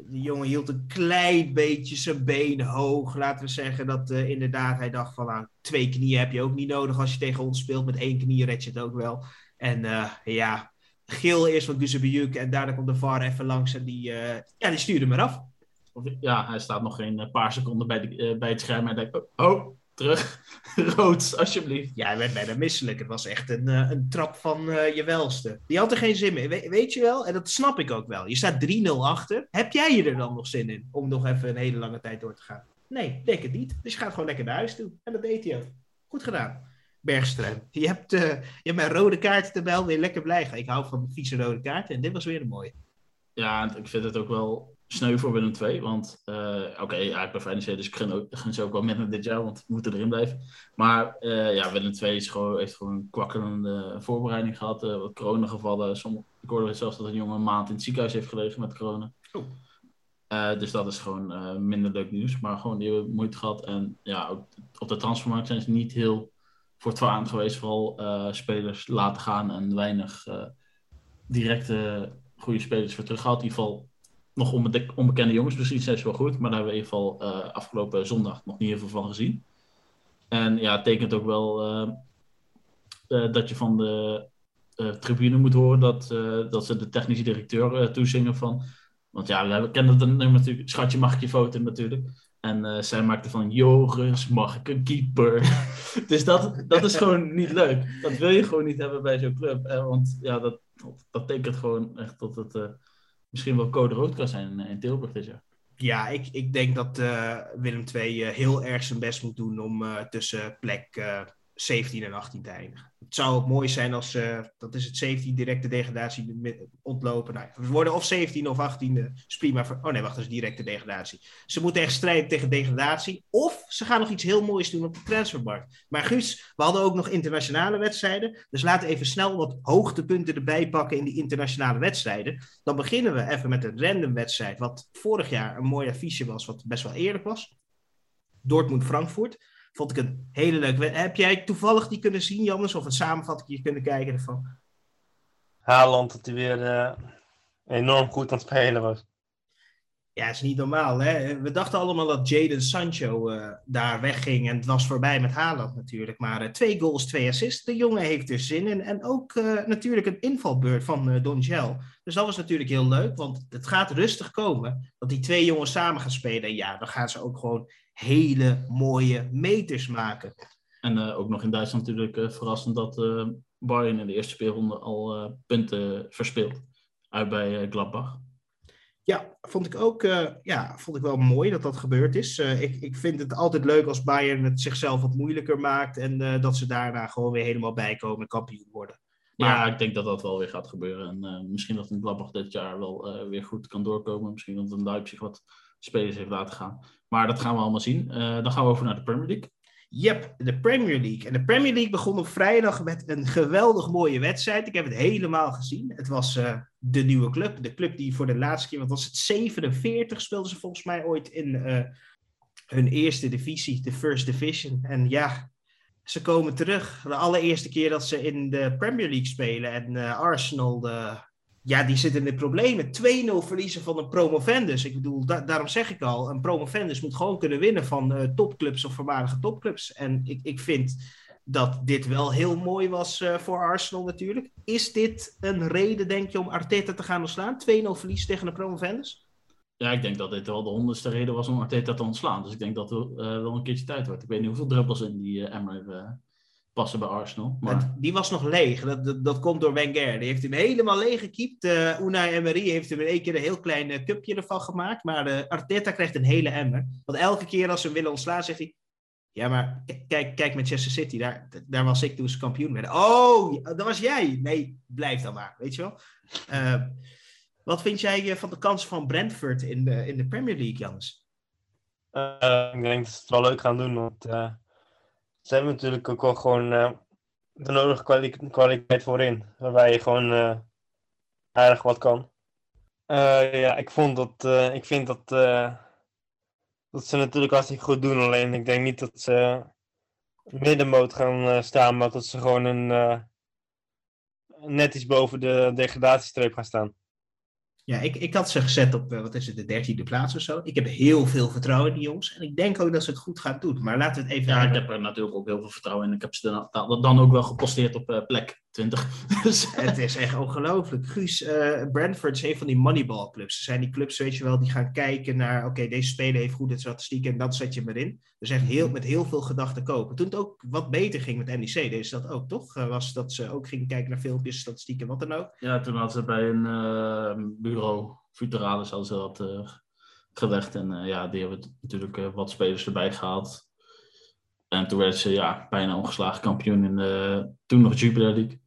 de jongen hield een klein beetje zijn been hoog. Laten we zeggen dat eh, inderdaad hij dacht van nou, twee knieën heb je ook niet nodig als je tegen ons speelt. Met één knie red je het ook wel. En eh, ja, geel eerst van Guzebujuk en daarna komt de VAR even langs en die, ja, die stuurde hem eraf. Ja, hij staat nog geen paar seconden bij, de, bij het scherm en denkt, oh, oh, terug, rood, alsjeblieft. Ja, hij werd bijna misselijk. Het was echt een, eh, een trap van eh, je welste. Die had er geen zin in. We- weet je wel? En dat snap ik ook wel. Je staat 3-0 achter. Heb jij er dan nog zin in om nog even een hele lange tijd door te gaan? Nee, denk het niet. Dus je gaat gewoon lekker naar huis toe. En dat deed hij ook. Goed gedaan. Bergström. Je hebt, eh, je hebt mijn rode kaart erbij weer lekker blij. Ik hou van vieze rode kaarten. En dit was weer een mooie. Ja, ik vind het ook wel sneu voor Willem II. Want, eh, oké, ja, ik ben Feyenoord, dus ik gun, ook, gun ze ook wel met dit jaar, want we moeten erin blijven. Maar eh, ja, Willem II is gewoon, heeft gewoon een kwakkelende voorbereiding gehad. eh, wat coronagevallen. Sommige, ik hoorde zelfs dat een jongen een maand in het ziekenhuis heeft gelegen met corona. Oh. Dus dat is gewoon minder leuk nieuws. Maar gewoon die hebben moeite gehad. En ja, ook op de transfermarkt zijn ze niet heel voortvarend geweest. Vooral spelers laten gaan en weinig directe goede spelers voor teruggehaald. In ieder geval nog onbekende jongens. Misschien zijn ze wel goed. Maar daar hebben we in ieder geval eh, afgelopen zondag nog niet heel van gezien. En ja, het tekent ook wel eh, eh, dat je van de tribune moet horen dat, dat ze de technische directeur toezingen van. Want ja, we kennen het nummer natuurlijk. Schatje, mag ik je foto natuurlijk. En zij maakte van, Joris, mag ik een keeper? dus dat, dat is gewoon niet leuk. Dat wil je gewoon niet hebben bij zo'n club. Eh, want ja, dat, dat, dat tekent gewoon echt dat het misschien wel code rood kan zijn in, Tilburg dit. Ja, ik, ik denk dat uh, Willem II heel erg zijn best moet doen om tussen plek 17 en 18 te eindigen. Het zou ook mooi zijn als, uh, dat is het 17 directe degradatie ontlopen. Nou, we worden of 17 of 18, is prima. Voor, oh nee, wacht, dat is directe degradatie. Ze moeten echt strijden tegen degradatie. Of ze gaan nog iets heel moois doen op de transfermarkt. Maar Guus, we hadden ook nog internationale wedstrijden. Dus laten we even snel wat hoogtepunten erbij pakken in die internationale wedstrijden. Dan beginnen we even met een random wedstrijd. Wat vorig jaar een mooi affiche was, wat best wel eerlijk was. Dortmund-Frankfurt. Vond ik een hele leuke Heb jij toevallig die kunnen zien, Jannes? Of een samenvatting kunnen kijken ervan? Haaland dat hij weer uh, enorm goed aan het spelen was. Ja, is niet normaal. Hè? We dachten allemaal dat Jaden Sancho uh, daar wegging. En het was voorbij met Haaland natuurlijk. Maar uh, twee goals, twee assists. De jongen heeft er zin in. En ook natuurlijk een invalbeurt van Don Gel. Dus dat was natuurlijk heel leuk. Want het gaat rustig komen. Dat die twee jongens samen gaan spelen. En ja, dan gaan ze ook gewoon hele mooie meters maken. En uh, ook nog in Duitsland natuurlijk uh, verrassend dat uh, Bayern in de eerste speelronde al punten verspeelt. Uit bij Gladbach. Ja, vond ik ook ja, vond ik wel mooi dat dat gebeurd is. ik, ik vind het altijd leuk als Bayern het zichzelf wat moeilijker maakt. En dat ze daarna gewoon weer helemaal bijkomen en kampioen worden. Maar... Ja, ik denk dat dat wel weer gaat gebeuren. En misschien dat een Gladbach dit jaar wel weer goed kan doorkomen. Misschien dat een Leipzig wat spelers heeft laten gaan. Maar dat gaan we allemaal zien. Uh, dan gaan we over naar de Premier League. Yep, de Premier League. En de Premier League begon op vrijdag met een geweldig mooie wedstrijd. Ik heb het helemaal gezien. Het was uh, de nieuwe club. De club die voor de laatste keer, wat was het, 47 speelden ze volgens mij ooit in uh, hun eerste divisie, de First Division. En ja, ze komen terug. De allereerste keer dat ze in de Premier League spelen. En Arsenal, de ja, die zitten in de problemen. 2-0 verliezen van een promovendus. Ik bedoel, daarom zeg ik al, een promovendus moet gewoon kunnen winnen van uh, topclubs of voormalige topclubs. En ik, ik vind dat dit wel heel mooi was uh, voor Arsenal natuurlijk. Is dit een reden, denk je, om Arteta te gaan ontslaan? 2-0 verlies tegen een promovendus? Ja, ik denk dat dit wel de honderdste reden was om Arteta te ontslaan. Dus ik denk dat er uh, wel een keertje tijd wordt. Ik weet niet hoeveel druppels in die Emmer passen bij Arsenal. Maar... Die was nog leeg. Dat, dat, komt door Wenger. Die heeft hem helemaal leeg gekiept. Uh, Unai Emery heeft hem in één keer een heel klein uh, cupje ervan gemaakt. Maar uh, Arteta krijgt een hele emmer. Want elke keer als ze willen ontslaan, zegt hij... Ja, maar kijk, kijk Manchester City. Daar, daar was ik toen ze kampioen werden. Oh, dat was jij. Nee, blijf dan maar. Weet je wel? wat vind jij van de kansen van Brentford in de, in de Premier League, Jans? ik denk dat ze het wel leuk gaan doen. Want ze hebben natuurlijk ook gewoon uh, de nodige kwali kwaliteit voorin. Waarbij je gewoon uh, aardig wat kan. Uh, ja, ik, vond dat, ik vind dat, dat ze natuurlijk hartstikke goed doen. Alleen ik denk niet dat ze middenmoot gaan staan. Maar dat ze gewoon een, net iets boven de degradatiestreep gaan staan. Ja, ik, ik had ze gezet op, wat is het, de dertiende plaats of zo. Ik heb heel veel vertrouwen in die jongens. En ik denk ook dat ze het goed gaan doen. Maar laten we het even... Ja, ik heb er natuurlijk ook heel veel vertrouwen in. Ik heb ze dan, dan ook wel geposteerd op uh, plek 20. Dus- het is echt ongelooflijk. Guus, uh, Brentford is een van die moneyball clubs. Er zijn die clubs, weet je wel, die gaan kijken naar... Oké, deze speler heeft goede statistieken en dat zet je maar in. Dus echt heel, met heel veel gedachten kopen. Toen het ook wat beter ging met NEC, deed ze dat ook, toch? Was dat ze ook gingen kijken naar filmpjes, statistieken, wat dan ook. Ja, toen hadden ze bij een uh, bureau, Futuralis, hadden ze dat gelegd. En ja, die hebben natuurlijk wat spelers erbij gehaald. En toen werd ze ja, bijna ongeslagen kampioen in de toen nog Jupiler League.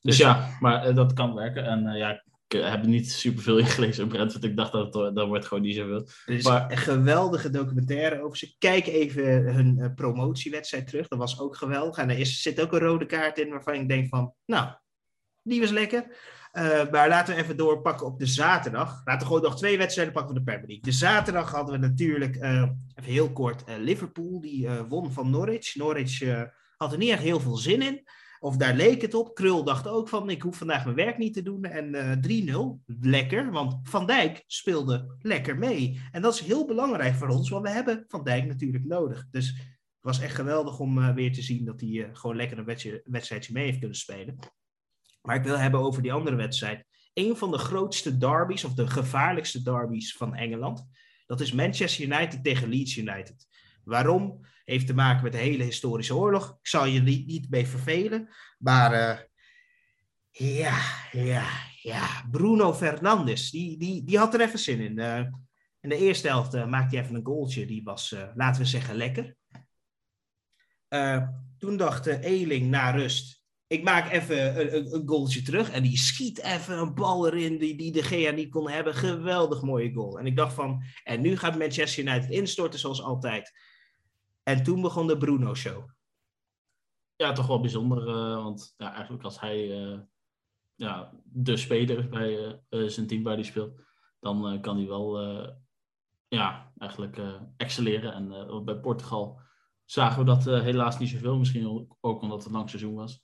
Dus, dus ja, maar uh, dat kan werken. En uh, ja, ik uh, heb niet superveel ingelezen in Brentford. Ik dacht dat het, dat wordt gewoon niet zoveel. Er is maar... een geweldige documentaire over ze. Kijk even hun promotiewedstrijd terug. Dat was ook geweldig. En er is, zit ook een rode kaart in waarvan ik denk van... Nou, die was lekker. Maar laten we even doorpakken op de zaterdag. Laten we gewoon nog twee wedstrijden pakken van de Premier League. De zaterdag hadden we natuurlijk, even heel kort, Liverpool. Die won van Norwich. Norwich had er niet echt heel veel zin in. Of daar leek het op. Krul dacht ook van, ik hoef vandaag mijn werk niet te doen. En uh, eh, 3-0, lekker. Want Van Dijk speelde lekker mee. En dat is heel belangrijk voor ons, want we hebben Van Dijk natuurlijk nodig. Dus het was echt geweldig om weer te zien dat hij gewoon lekker een wedstrijdje mee heeft kunnen spelen. Maar ik wil hebben over die andere wedstrijd. Een van de grootste derbies, of de gevaarlijkste derbies van Engeland. Dat is Manchester United tegen Leeds United. Waarom? Heeft te maken met de hele historische oorlog. Ik zal je niet, niet mee vervelen. Maar uh, ja, ja, ja. Bruno Fernandes, die, die, die had er even zin in. Uh, In de eerste helft uh, maakte hij even een goaltje. Die was, laten we zeggen, lekker. Toen dacht Eling na rust... Ik maak even een, een, goaltje terug. En die schiet even een bal erin die, die de Gea niet kon hebben. Geweldig mooie goal. En ik dacht van... En nu gaat Manchester United instorten zoals altijd. En toen begon de Bruno-show. Ja, toch wel bijzonder. want ja, eigenlijk als hij ja, de speler bij zijn team waar hij speelt... Dan kan hij wel ja, eigenlijk excelleren. En bij Portugal zagen we dat helaas niet zoveel. Misschien ook omdat het een lang seizoen was.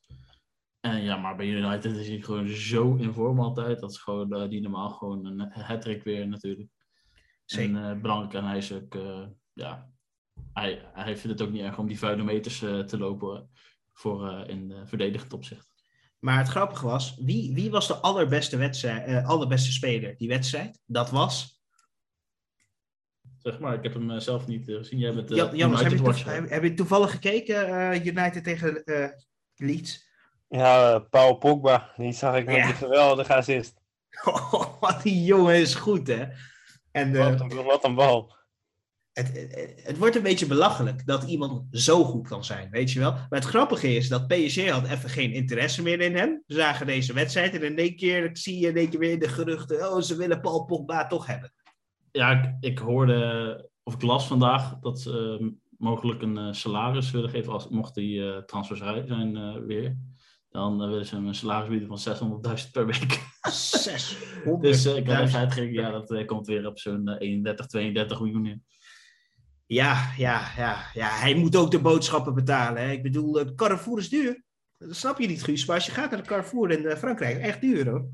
En ja, maar bij United is hij gewoon zo in vorm altijd. Dat is gewoon die normaal gewoon een hat-trick weer natuurlijk. Zeker. En belangrijk en hij is ook, ja, hij, hij vindt het ook niet erg om die vuile meters te lopen voor in verdedigend opzicht. Maar het grappige was, wie, wie was de allerbeste, wedstrijd, allerbeste speler die wedstrijd? Dat was Zeg maar, ik heb hem eh, zelf niet eh, gezien. Jij bent uh, Jan, Janus, heb, je heb, je toevallig gekeken, uh, United tegen Leeds? Ja, Paul Pogba. Die zag ik met ja. die geweldige assist. Oh, die jongen is goed, hè? En, wat, een, wat een bal. Het, het, het, wordt een beetje belachelijk dat iemand zo goed kan zijn, weet je wel. Maar het grappige is dat PSG had even geen interesse meer in hem. Ze zagen deze wedstrijd en in één keer zie je in één keer weer de geruchten... oh, ze willen Paul Pogba toch hebben ja, ik, ik, hoorde, of ik las vandaag, dat ze uh, mogelijk een uh, salaris willen geven als mocht hij uh, transfervrij zijn weer. Dan willen ze hem een salaris bieden van 600.000 per week. 600 Dus ik had even uitgerekend, ja, dat komt weer op zo'n 31, 32 miljoen in. Ja, ja, ja, ja, hij moet ook de boodschappen betalen. Hè. Ik bedoel, Carrefour is duur. Dat snap je niet, Guus. Maar als je gaat naar de Carrefour in Frankrijk, echt duur hoor.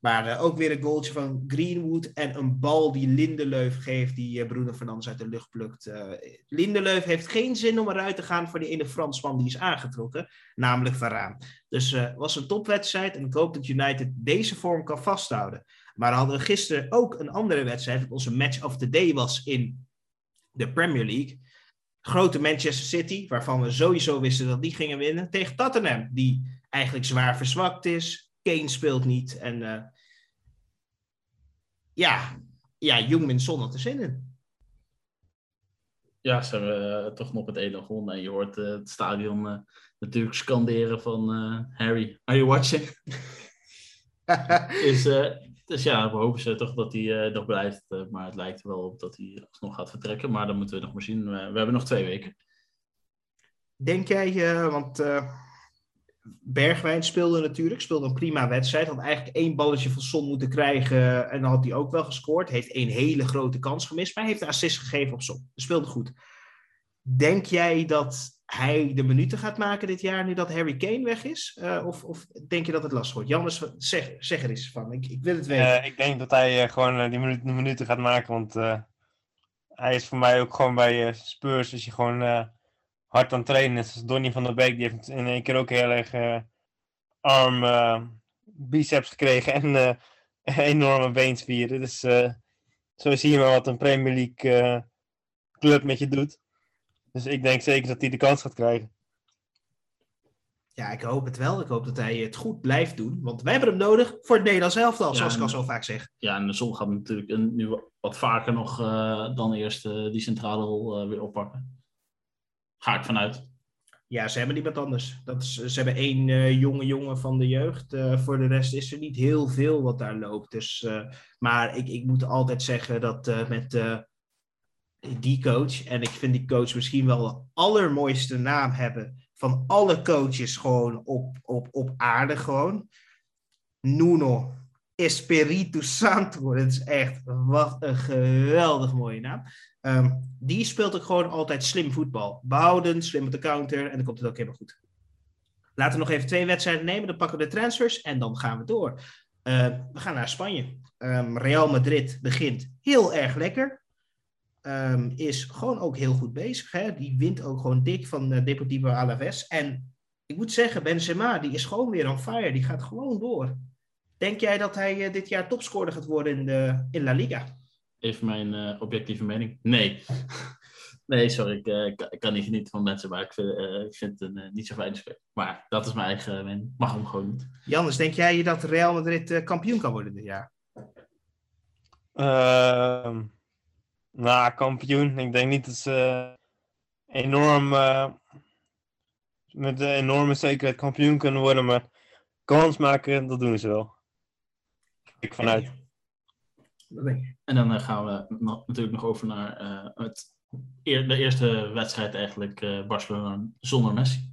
Maar uh, ook weer een goaltje van Greenwood en een bal die Lindeleuf geeft, die uh, Bruno Fernandes uit de lucht plukt. Uh, Lindeleuf heeft geen zin om eruit te gaan voor die ene Fransman die is aangetrokken, namelijk Varaan. Dus het was een topwedstrijd en ik hoop dat United deze vorm kan vasthouden. Maar hadden we gisteren ook een andere wedstrijd, dat onze match of the day was in de Premier League. Grote Manchester City, waarvan we sowieso wisten dat die gingen winnen, tegen Tottenham, die eigenlijk zwaar verzwakt is, Kane speelt niet. En uh, ja, ja Jungmin Son had er zin in. Ja, ze hebben uh, toch nog het ene gewonnen. En je hoort uh, het stadion natuurlijk scanderen van Harry, are you watching? is, dus ja, we hopen ze toch dat hij nog blijft. maar het lijkt wel op dat hij nog gaat vertrekken. Maar dan moeten we nog maar zien. we hebben nog twee weken. Denk jij, want Bergwijn speelde natuurlijk, speelde een prima wedstrijd. Had eigenlijk één balletje van Son moeten krijgen en dan had hij ook wel gescoord. Heeft één hele grote kans gemist, maar heeft een assist gegeven op Son. Speelde goed. Denk jij dat hij de minuten gaat maken dit jaar nu dat Harry Kane weg is? Uh, of, of, denk je dat het lastig wordt? Jannes, zeg, zeg er eens van. Ik, ik wil het weten. Uh, ik denk dat hij uh, gewoon die minuten, gaat maken, want hij is voor mij ook gewoon bij Spurs. Is je gewoon hard aan trainen. Zoals Donny van der Beek, die heeft in één keer ook heel erg uh, arm uh, biceps gekregen en uh, enorme beenspieren. Dus zo zie je maar wat een Premier League club met je doet. Dus ik denk zeker dat hij de kans gaat krijgen. Ja, ik hoop het wel. Ik hoop dat hij het goed blijft doen. Want wij hebben hem nodig voor het Nederlands elftal, zoals ik al zo vaak zeg. Ja, en de zon gaat natuurlijk nu wat vaker nog dan eerst die centrale rol weer oppakken. Ga ik vanuit. Ja, ze hebben niemand anders. Dat ze hebben één uh, jonge jongen van de jeugd. Uh, voor de rest is er niet heel veel wat daar loopt. Dus, uh, maar ik, ik moet altijd zeggen dat met die coach, en ik vind die coach misschien wel de allermooiste naam hebben van alle coaches gewoon op, op, op aarde gewoon. Nuno Espiritu Santo. Dat is echt, wat een geweldig mooie naam. Um, die speelt ook gewoon altijd slim voetbal. Behouden, slim op de counter en dan komt het ook helemaal goed. Laten we nog even twee wedstrijden nemen, dan pakken we de transfers en dan gaan we door. Uh, we gaan naar Spanje. Um, Real Madrid begint heel erg lekker. Is gewoon ook heel goed bezig. Hè? Die wint ook gewoon dik van uh, Deportivo Alaves. En ik moet zeggen, Benzema, die is gewoon weer on fire. Die gaat gewoon door. Denk jij dat hij uh, dit jaar topscorer gaat worden in, de, in La Liga? Even mijn uh, objectieve mening. Nee. nee, sorry. Ik, uh, ik, kan niet genieten van mensen, maar ik vind, uh, ik vind het niet zo fijn spelen. Maar dat is mijn eigen mening. Mag hem gewoon niet. Jannes, denk jij dat Real Madrid kampioen kan worden dit jaar? Ehm, Nou, kampioen. Ik denk niet dat ze enorm uh, met een enorme zekerheid kampioen kunnen worden, maar kans maken, dat doen ze wel. Ik vanuit. En dan uh, gaan we nog, natuurlijk nog over naar uh, het, de eerste wedstrijd eigenlijk Barcelona zonder Messi.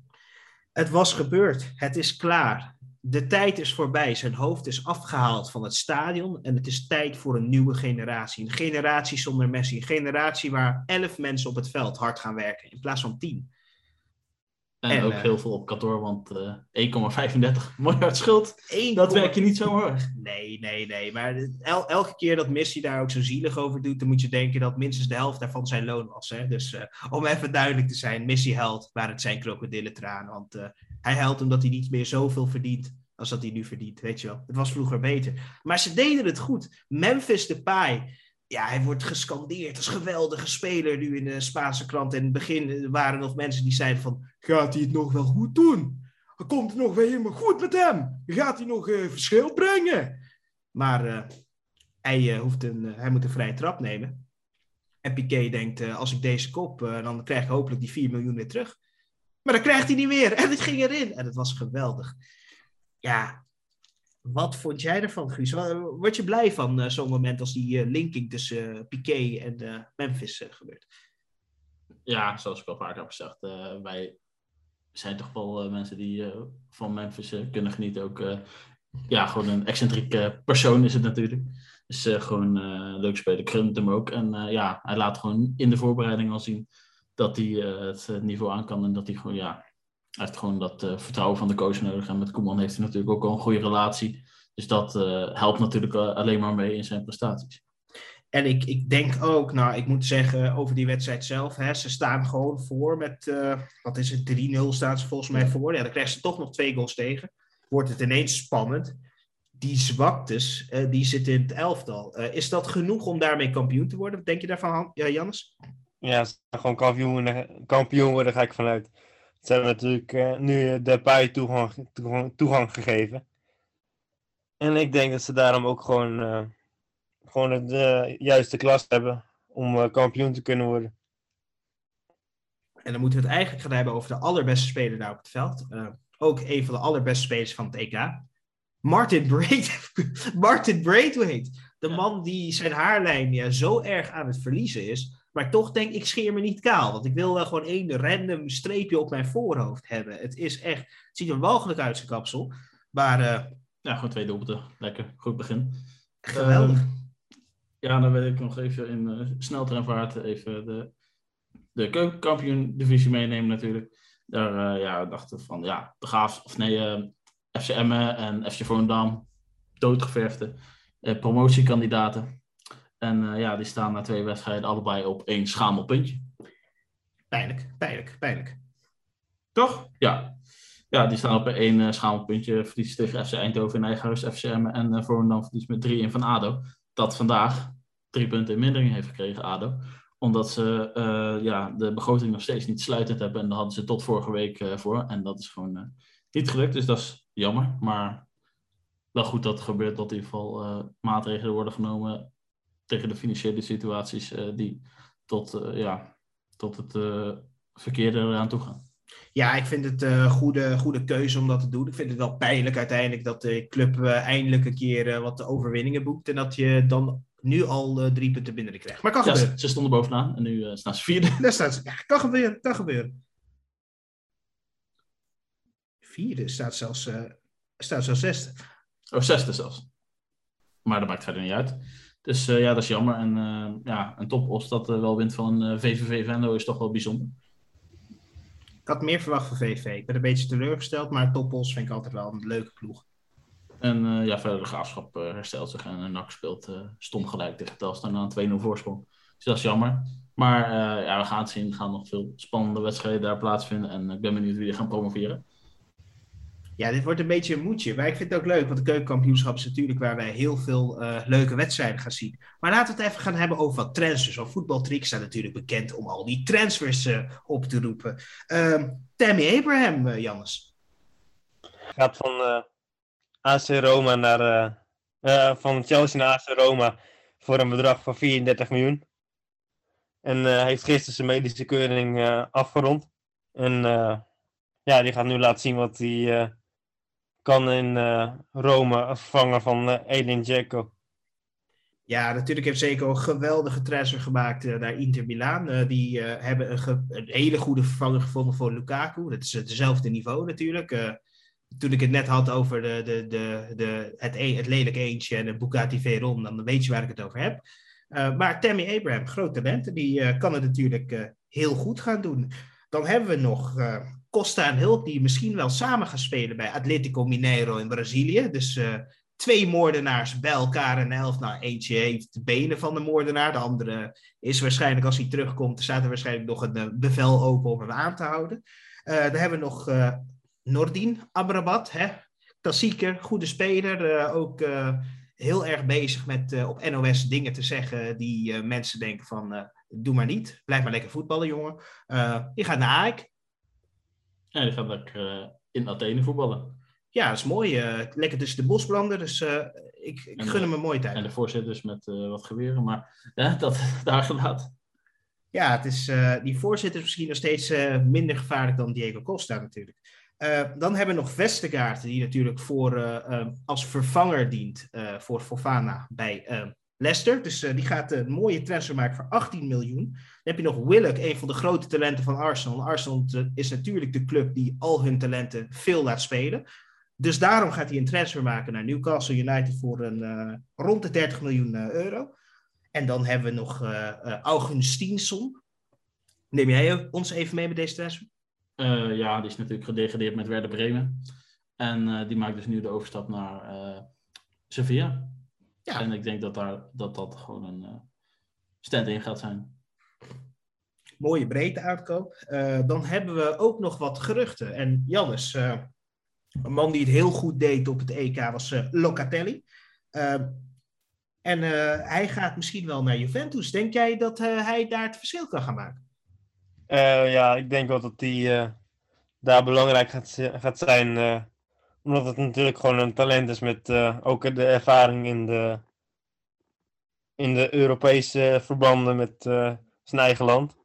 Het was gebeurd. Het is klaar. De tijd is voorbij. Zijn hoofd is afgehaald van het stadion. En het is tijd voor een nieuwe generatie. Een generatie zonder Messi. Een generatie waar elf mensen op het veld hard gaan werken. In plaats van tien. En, ook uh, heel veel op kantoor, want uh, 1,35 miljard schuld. 1, dat werk je niet zo hoor. Nee, nee, nee. Maar el elke keer dat Messi daar ook zo zielig over doet, dan moet je denken dat minstens de helft daarvan zijn loon was. Hè? Dus uh, om even duidelijk te zijn, Messi huilt, maar het zijn krokodillentranen. Want hij huilt omdat hij niet meer zoveel verdient als dat hij nu verdient, weet je wel. Het was vroeger beter. Maar ze deden het goed. Memphis Depay, ja, hij wordt gescandeerd als geweldige speler nu in de Spaanse krant. En in het begin waren er nog mensen die zeiden van, gaat hij het nog wel goed doen? Komt het nog weer helemaal goed met hem? Gaat hij nog uh, verschil brengen? Maar uh, hij, uh, hoeft een, hij moet een vrije trap nemen. En Piqué denkt, als ik deze kop, dan krijg ik hopelijk die 4 miljoen weer terug. Maar dan krijgt hij niet meer. En het ging erin. En het was geweldig. Ja, wat vond jij ervan, Guus? Word je blij van uh, zo'n moment als die uh, linking tussen uh, Piqué en Memphis gebeurt? Ja, zoals ik al vaker heb gezegd, wij zijn toch wel mensen die van Memphis kunnen genieten. Ook ja, gewoon een excentrieke persoon is het natuurlijk. Dus gewoon leuk spelen, krumt hem ook. En ja, hij laat gewoon in de voorbereiding al zien dat hij het niveau aan kan en dat hij gewoon ja, hij heeft gewoon dat uh, vertrouwen van de coach nodig. En met Koeman heeft hij natuurlijk ook al een goede relatie. Dus dat uh, helpt natuurlijk uh, alleen maar mee in zijn prestaties. En ik, ik denk ook, nou, ik moet zeggen over die wedstrijd zelf. Hè, ze staan gewoon voor met, wat is het, 3-0 staan ze volgens mij voor. Ja, dan krijgen ze toch nog twee goals tegen. Wordt het ineens spannend. Die zwaktes, die zitten in het elftal. is dat genoeg om daarmee kampioen te worden? Wat denk je daarvan, ja, Jannes? Ja, ze gewoon kampioen, kampioen worden, ga ik vanuit. Ze hebben natuurlijk uh, nu de toegang, toegang, toegang, gegeven. En ik denk dat ze daarom ook gewoon, uh, gewoon de juiste klas hebben om uh, kampioen te kunnen worden. En dan moeten we het eigenlijk gaan hebben over de allerbeste speler daar op het veld. ook een van de allerbeste spelers van het EK. Martin, Braid Martin Braithwaite. De man die zijn haarlijn ja, zo erg aan het verliezen is maar toch denk ik, scheer me niet kaal. Want ik wil wel gewoon één random streepje op mijn voorhoofd hebben. Het is echt, het ziet er walgelijk uit zijn kapsel. Maar uh, ja, gewoon twee doelpunten. Lekker, goed begin. Geweldig. Uh, ja, dan wil ik nog even in uh, sneltreinvaart even de, de keukenkampioen divisie meenemen natuurlijk. Daar ja, dachten van, ja, de of nee, FC Emmen en FC Volendam, doodgeverfde promotiekandidaten. En uh, ja, die staan na twee wedstrijden allebei op één schamelpuntje. Pijnlijk, pijnlijk, pijnlijk. Toch? Ja. Ja, die staan op één uh, schamelpuntje. Verlies tegen FC Eindhoven in eigen huis, FCM. En uh, Volendam verlies met 3 in van ADO. Dat vandaag drie punten in mindering heeft gekregen, ADO. Omdat ze uh, ja, de begroting nog steeds niet sluitend hebben. En daar hadden ze tot vorige week voor. En dat is gewoon niet gelukt. Dus dat is jammer. Maar wel goed dat het gebeurt dat in ieder geval maatregelen worden genomen tegen de financiële situaties uh, die tot, uh, ja, tot het uh, verkeerde eraan toe gaan. Ja, ik vind het een goede, goede keuze om dat te doen. Ik vind het wel pijnlijk uiteindelijk dat de club eindelijk een keer wat overwinningen boekt. En dat je dan nu al drie punten binnen krijgt. Maar kan ja, gebeuren. Ze stonden bovenaan en nu staan ze vierde. Daar staan ze. Ja, kan gebeuren, kan gebeuren. Vierde staat zelfs, staat zelfs zesde. Oh, zesde zelfs. Maar dat maakt verder niet uit. Dus uh, ja, dat is jammer. En uh, ja, een topos dat uh, wel wint van VVV Venlo is toch wel bijzonder. Ik had meer verwacht van VVV. Ik ben een beetje teleurgesteld, maar topos vind ik altijd wel een leuke ploeg. En ja, verder de graafschap herstelt zich en NAC speelt stom gelijk tegen Telstar na een 2-0 voorsprong. Dus dat is jammer. Maar ja, we gaan het zien. Er gaan nog veel spannende wedstrijden daar plaatsvinden. En ik ben benieuwd wie er gaan promoveren. Ja, dit wordt een beetje een moedje. Maar ik vind het ook leuk, want de keukenkampioenschap is natuurlijk waar wij heel veel uh, leuke wedstrijden gaan zien. Maar laten we het even gaan hebben over wat transfers. Want Voetbaltrick staat natuurlijk bekend om al die transfers uh, op te roepen. Uh, Tammy Abraham, uh, Jannes. Gaat van AC Roma naar, van Chelsea naar AC Roma voor een bedrag van 34 miljoen. En heeft gisteren zijn medische keuring afgerond. En ja, die gaat nu laten zien wat hij kan in Rome vervangen van Edin Dzeko. Ja, natuurlijk heeft Zeko een geweldige transfer gemaakt naar Inter Milaan. die hebben een, hele goede vervanger gevonden voor Lukaku. Dat is hetzelfde niveau natuurlijk toen ik het net had over de, de, de, de, het, e, het lelijk eentje en de Bugatti Veyron, dan weet je waar ik het over heb. Uh, maar Tammy Abraham, groot talent, die uh, kan het natuurlijk uh, heel goed gaan doen. Dan hebben we nog Costa en Hulk, die misschien wel samen gaan spelen bij Atletico Mineiro in Brazilië. Dus twee moordenaars bij elkaar en elf. Nou, eentje heeft de benen van de moordenaar, de andere is waarschijnlijk, als hij terugkomt, er staat er waarschijnlijk nog een bevel open om hem aan te houden. dan hebben we nog Nordin Amrabat, hè? klassieker, goede speler, ook heel erg bezig met uh, op NOS dingen te zeggen die uh, mensen denken van uh, doe maar niet, blijf maar lekker voetballen jongen. je gaat naar AEK. Ja, die gaat lekker in Athene voetballen. Ja, dat is mooi. lekker tussen de bosbranden, dus ik, ik gun hem een mooie tijd. En de voorzitters met wat geweren, maar ja, dat daar gelaten. Ja, het is, die voorzitter is misschien nog steeds minder gevaarlijk dan Diego Costa natuurlijk. Uh, dan hebben we nog Vestergaard, die natuurlijk voor, als vervanger dient voor Fofana bij Leicester. Dus die gaat een mooie transfer maken voor 18 miljoen. Dan heb je nog Willock, een van de grote talenten van Arsenal. Arsenal is natuurlijk de club die al hun talenten veel laat spelen. Dus daarom gaat hij een transfer maken naar Newcastle United voor een, rond de 30 miljoen euro. En dan hebben we nog Augustinsson. Neem jij ons even mee met deze transfer? Uh, ja, die is natuurlijk gedegradeerd met Werder Bremen. En uh, die maakt dus nu de overstap naar uh, Sevilla. Ja. En ik denk dat daar, dat, dat gewoon een stand-in gaat zijn. Mooie breedte uitkoop. dan hebben we ook nog wat geruchten. En Jannes, een man die het heel goed deed op het EK was Locatelli. en hij gaat misschien wel naar Juventus. Denk jij dat hij daar het verschil kan gaan maken? Uh, ja, ik denk wel dat die uh, daar belangrijk gaat, gaat zijn. Uh, omdat het natuurlijk gewoon een talent is met ook de ervaring in de, in de Europese verbanden met zijn eigen land.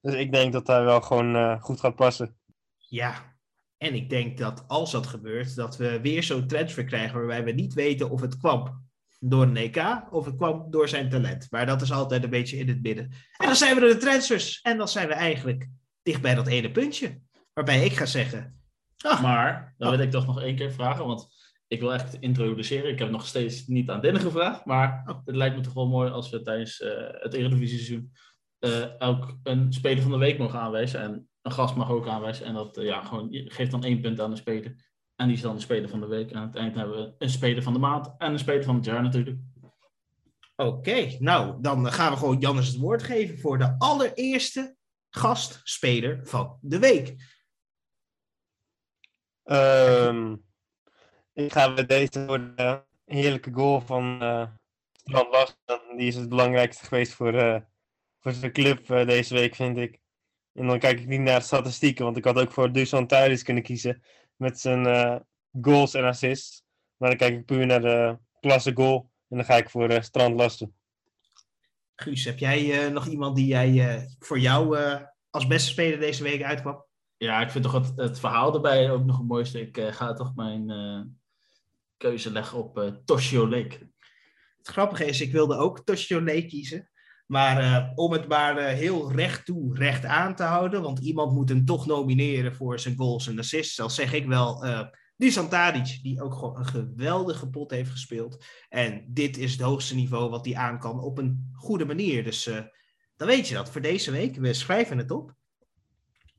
Dus ik denk dat hij wel gewoon goed gaat passen. Ja, en ik denk dat als dat gebeurt, dat we weer zo'n transfer krijgen waarbij we niet weten of het kwam door een EK of het kwam door zijn talent. Maar dat is altijd een beetje in het midden. En dan zijn we er de transfers. En dan zijn we eigenlijk dicht bij dat ene puntje. Waarbij ik ga zeggen... Ah, maar, dan wil ik toch nog één keer vragen, want ik wil echt introduceren. Ik heb nog steeds niet aan Dinne gevraagd, maar oh. het lijkt me toch wel mooi als we tijdens uh, het Eredivisie seizoen uh, elk een speler van de week mogen aanwijzen. En een gast mag ook aanwijzen. En dat uh, ja, gewoon, geeft dan één punt aan de speler. En die is dan de speler van de week. En aan het eind hebben we een speler van de maand en een speler van het jaar natuurlijk. Oké, nou dan gaan we gewoon Jannes het woord geven voor de allereerste gastspeler van de week. Um, ik ga met deze voor de heerlijke goal van uh, Strand. Die is het belangrijkste geweest voor, uh, voor zijn club uh, deze week, vind ik. En dan kijk ik niet naar de statistieken, want ik had ook voor Dusan Thuis kunnen kiezen met zijn goals en assists. Maar dan kijk ik puur naar de klasse goal. En dan ga ik voor Strand Lasten. Guus, heb jij nog iemand die jij voor jou als beste speler deze week uitkwam? Ja, ik vind toch het, verhaal erbij ook nog het mooiste. Ik ga toch mijn keuze leggen op Toshio Lake. Het grappige is, ik wilde ook Toshio Lake kiezen. Maar uh, om het maar uh, heel recht toe, recht aan te houden, want iemand moet hem toch nomineren voor zijn goals en assists. Dan zeg ik wel uh, Dusan Tadic, die ook gewoon een geweldige pot heeft gespeeld. En dit is het hoogste niveau wat hij aan kan op een goede manier. Dus dan weet je dat voor deze week. We schrijven het op.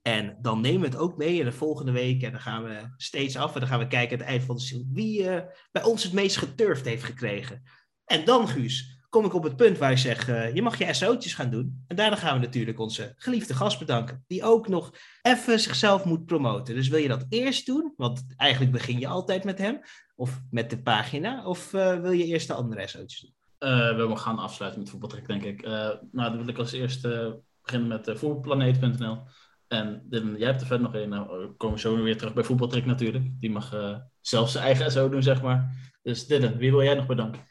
En dan nemen we het ook mee in de volgende week. En dan gaan we steeds af. En dan gaan we kijken aan het eind van de wie bij ons het meest geturfd heeft gekregen. En dan, Guus, kom ik op het punt waar ik zeg, uh, je mag je SO'tjes gaan doen. En daarna gaan we natuurlijk onze geliefde gast bedanken, die ook nog even zichzelf moet promoten. Dus wil je dat eerst doen? Want eigenlijk begin je altijd met hem, of met de pagina, of uh, wil je eerst de andere SO'tjes doen? We gaan afsluiten met voetbaltrek, denk ik. nou, dan wil ik als eerste beginnen met voetbalplaneet.nl. En Dylan, jij hebt er verder nog een. Nou, we komen zo weer terug bij voetbaltrek natuurlijk. Die mag zelf zijn eigen SO doen, zeg maar. Dus Dylan, wie wil jij nog bedanken?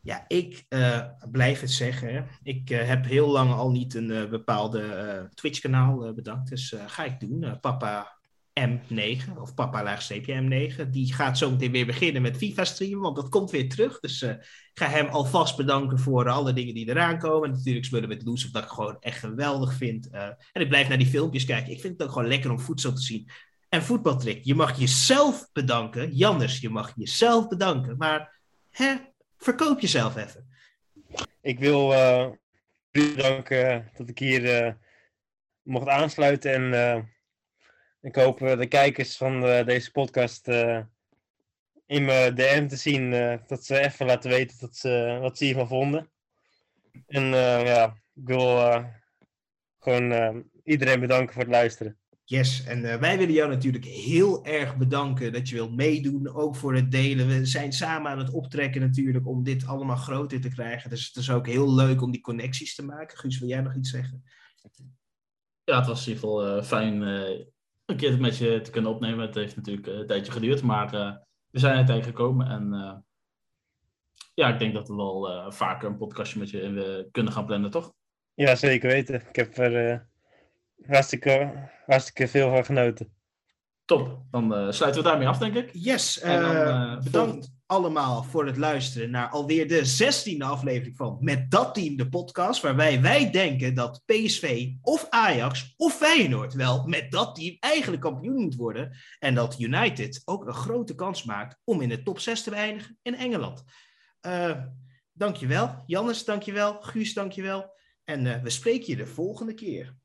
Ja, ik uh, blijf het zeggen. Ik uh, heb heel lang al niet een uh, bepaalde Twitch-kanaal bedankt. Dus ga ik doen. Papa M9 of Papa laagstreepje M9. Die gaat zo meteen weer beginnen met FIFA streamen, want dat komt weer terug. Dus ik ga hem alvast bedanken voor alle dingen die eraan komen. En natuurlijk spullen met Loes, dat ik gewoon echt geweldig vind. en ik blijf naar die filmpjes kijken. Ik vind het ook gewoon lekker om voedsel te zien. En voetbaltrick, je mag jezelf bedanken. Janders, je mag jezelf bedanken. Maar hè, verkoop jezelf even. Ik wil uh, bedanken dat ik hier mocht aansluiten. En ik hoop de kijkers van deze podcast in mijn DM te zien. dat ze even laten weten dat ze, wat ze hiervan vonden. En ja, ik wil gewoon iedereen bedanken voor het luisteren. Yes, en uh, wij willen jou natuurlijk heel erg bedanken dat je wilt meedoen, ook voor het delen. We zijn samen aan het optrekken natuurlijk om dit allemaal groter te krijgen. Dus het is ook heel leuk om die connecties te maken. Guus, wil jij nog iets zeggen? Ja, het was in ieder geval uh, fijn uh, een keer met je te kunnen opnemen. Het heeft natuurlijk een tijdje geduurd, maar we zijn er tegengekomen. En ja, ik denk dat we wel vaker een podcastje met je kunnen gaan plannen, toch? Ja, zeker weten. Ik heb er hartstikke, hartstikke veel van genoten. Top, dan uh, sluiten we daarmee af, denk ik. Yes, dan, uh, bedankt allemaal voor het luisteren naar alweer de zestiende aflevering van Met Dat Team, de podcast, waarbij wij denken dat PSV of Ajax of Feyenoord wel met dat team eigenlijk kampioen moet worden. En dat United ook een grote kans maakt om in de top 6 te eindigen in Engeland. Uh, dankjewel, Jannes, dankjewel, Guus, dankjewel. En we spreken je de volgende keer.